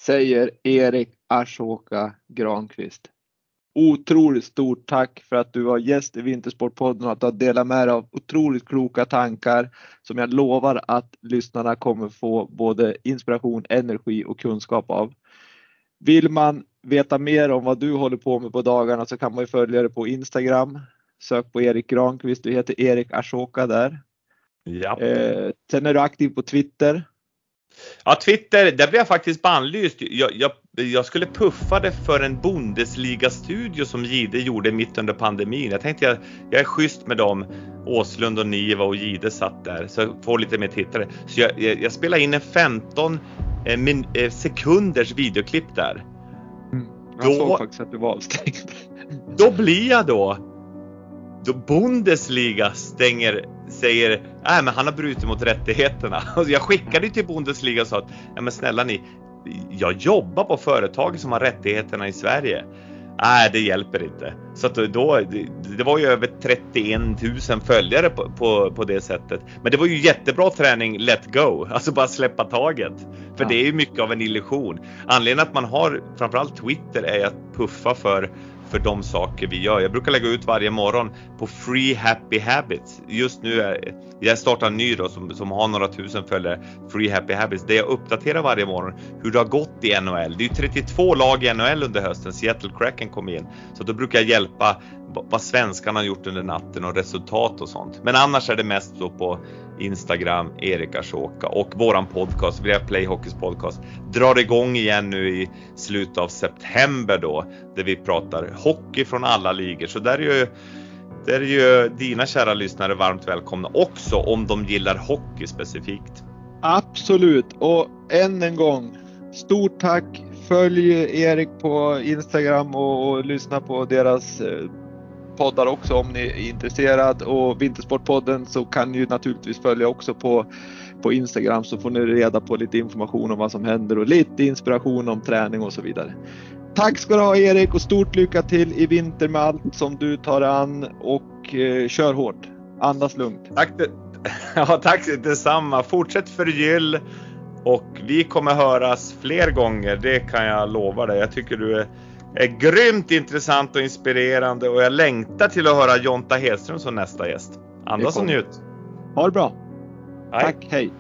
Säger Erik Ashoka Granqvist. Otroligt stort tack för att du var gäst i Vintersportpodden och att du har delat med dig av otroligt kloka tankar som jag lovar att lyssnarna kommer få både inspiration, energi och kunskap av. Vill man veta mer om vad du håller på med på dagarna så kan man ju följa dig på Instagram. Sök på Erik Granqvist, du heter Erik Ashoka där. Ja. Eh, sen är du aktiv på Twitter. Ja, Twitter, där blev jag faktiskt bannlyst. Jag, jag, jag skulle puffa det för en Bundesliga-studio som Gide gjorde mitt under pandemin. Jag tänkte jag, jag är schysst med dem. Åslund och Niva och Gide satt där så jag får lite mer tittare. Så jag, jag, jag spelade in en 15 eh, min, eh, sekunders videoklipp där. Mm. Jag då, såg faktiskt att du var avstängd. Då blir jag då då Bundesliga stänger, säger nej men han har brutit mot rättigheterna. Jag skickade till Bundesliga och sa att ja men snälla ni, jag jobbar på företag som har rättigheterna i Sverige. Nej, det hjälper inte. Så att då, det, det var ju över 31 000 följare på, på, på, det sättet. Men det var ju jättebra träning let go, alltså bara släppa taget. För ja. det är ju mycket av en illusion. Anledningen att man har framförallt Twitter är att puffa för för de saker vi gör. Jag brukar lägga ut varje morgon på Free Happy Habits. Just nu är jag startar en ny då som, som har några tusen följare, Free Happy Habits, där jag uppdaterar varje morgon hur det har gått i NHL. Det är ju 32 lag i NHL under hösten, Seattle Kraken kom in. Så då brukar jag hjälpa vad svenskarna har gjort under natten och resultat och sånt. Men annars är det mest så på Instagram, Erik Ashoka och våran podcast, Play Hockeys podcast, drar igång igen nu i slutet av september då, där vi pratar hockey från alla ligor. Så där är ju där är ju dina kära lyssnare varmt välkomna också om de gillar hockey specifikt. Absolut och än en gång stort tack. Följ Erik på Instagram och, och lyssna på deras eh, poddar också om ni är intresserad och Vintersportpodden så kan ni ju naturligtvis följa också på, på Instagram så får ni reda på lite information om vad som händer och lite inspiration om träning och så vidare. Tack ska du ha Erik och stort lycka till i vinter med allt som du tar an och eh, kör hårt. Andas lugnt. Tack, ja, tack detsamma. Fortsätt förgyll och vi kommer höras fler gånger. Det kan jag lova dig. Jag tycker du är, är grymt intressant och inspirerande och jag längtar till att höra Jonta Hedström som nästa gäst. Andas och njut. Ha det bra. Tack, hej.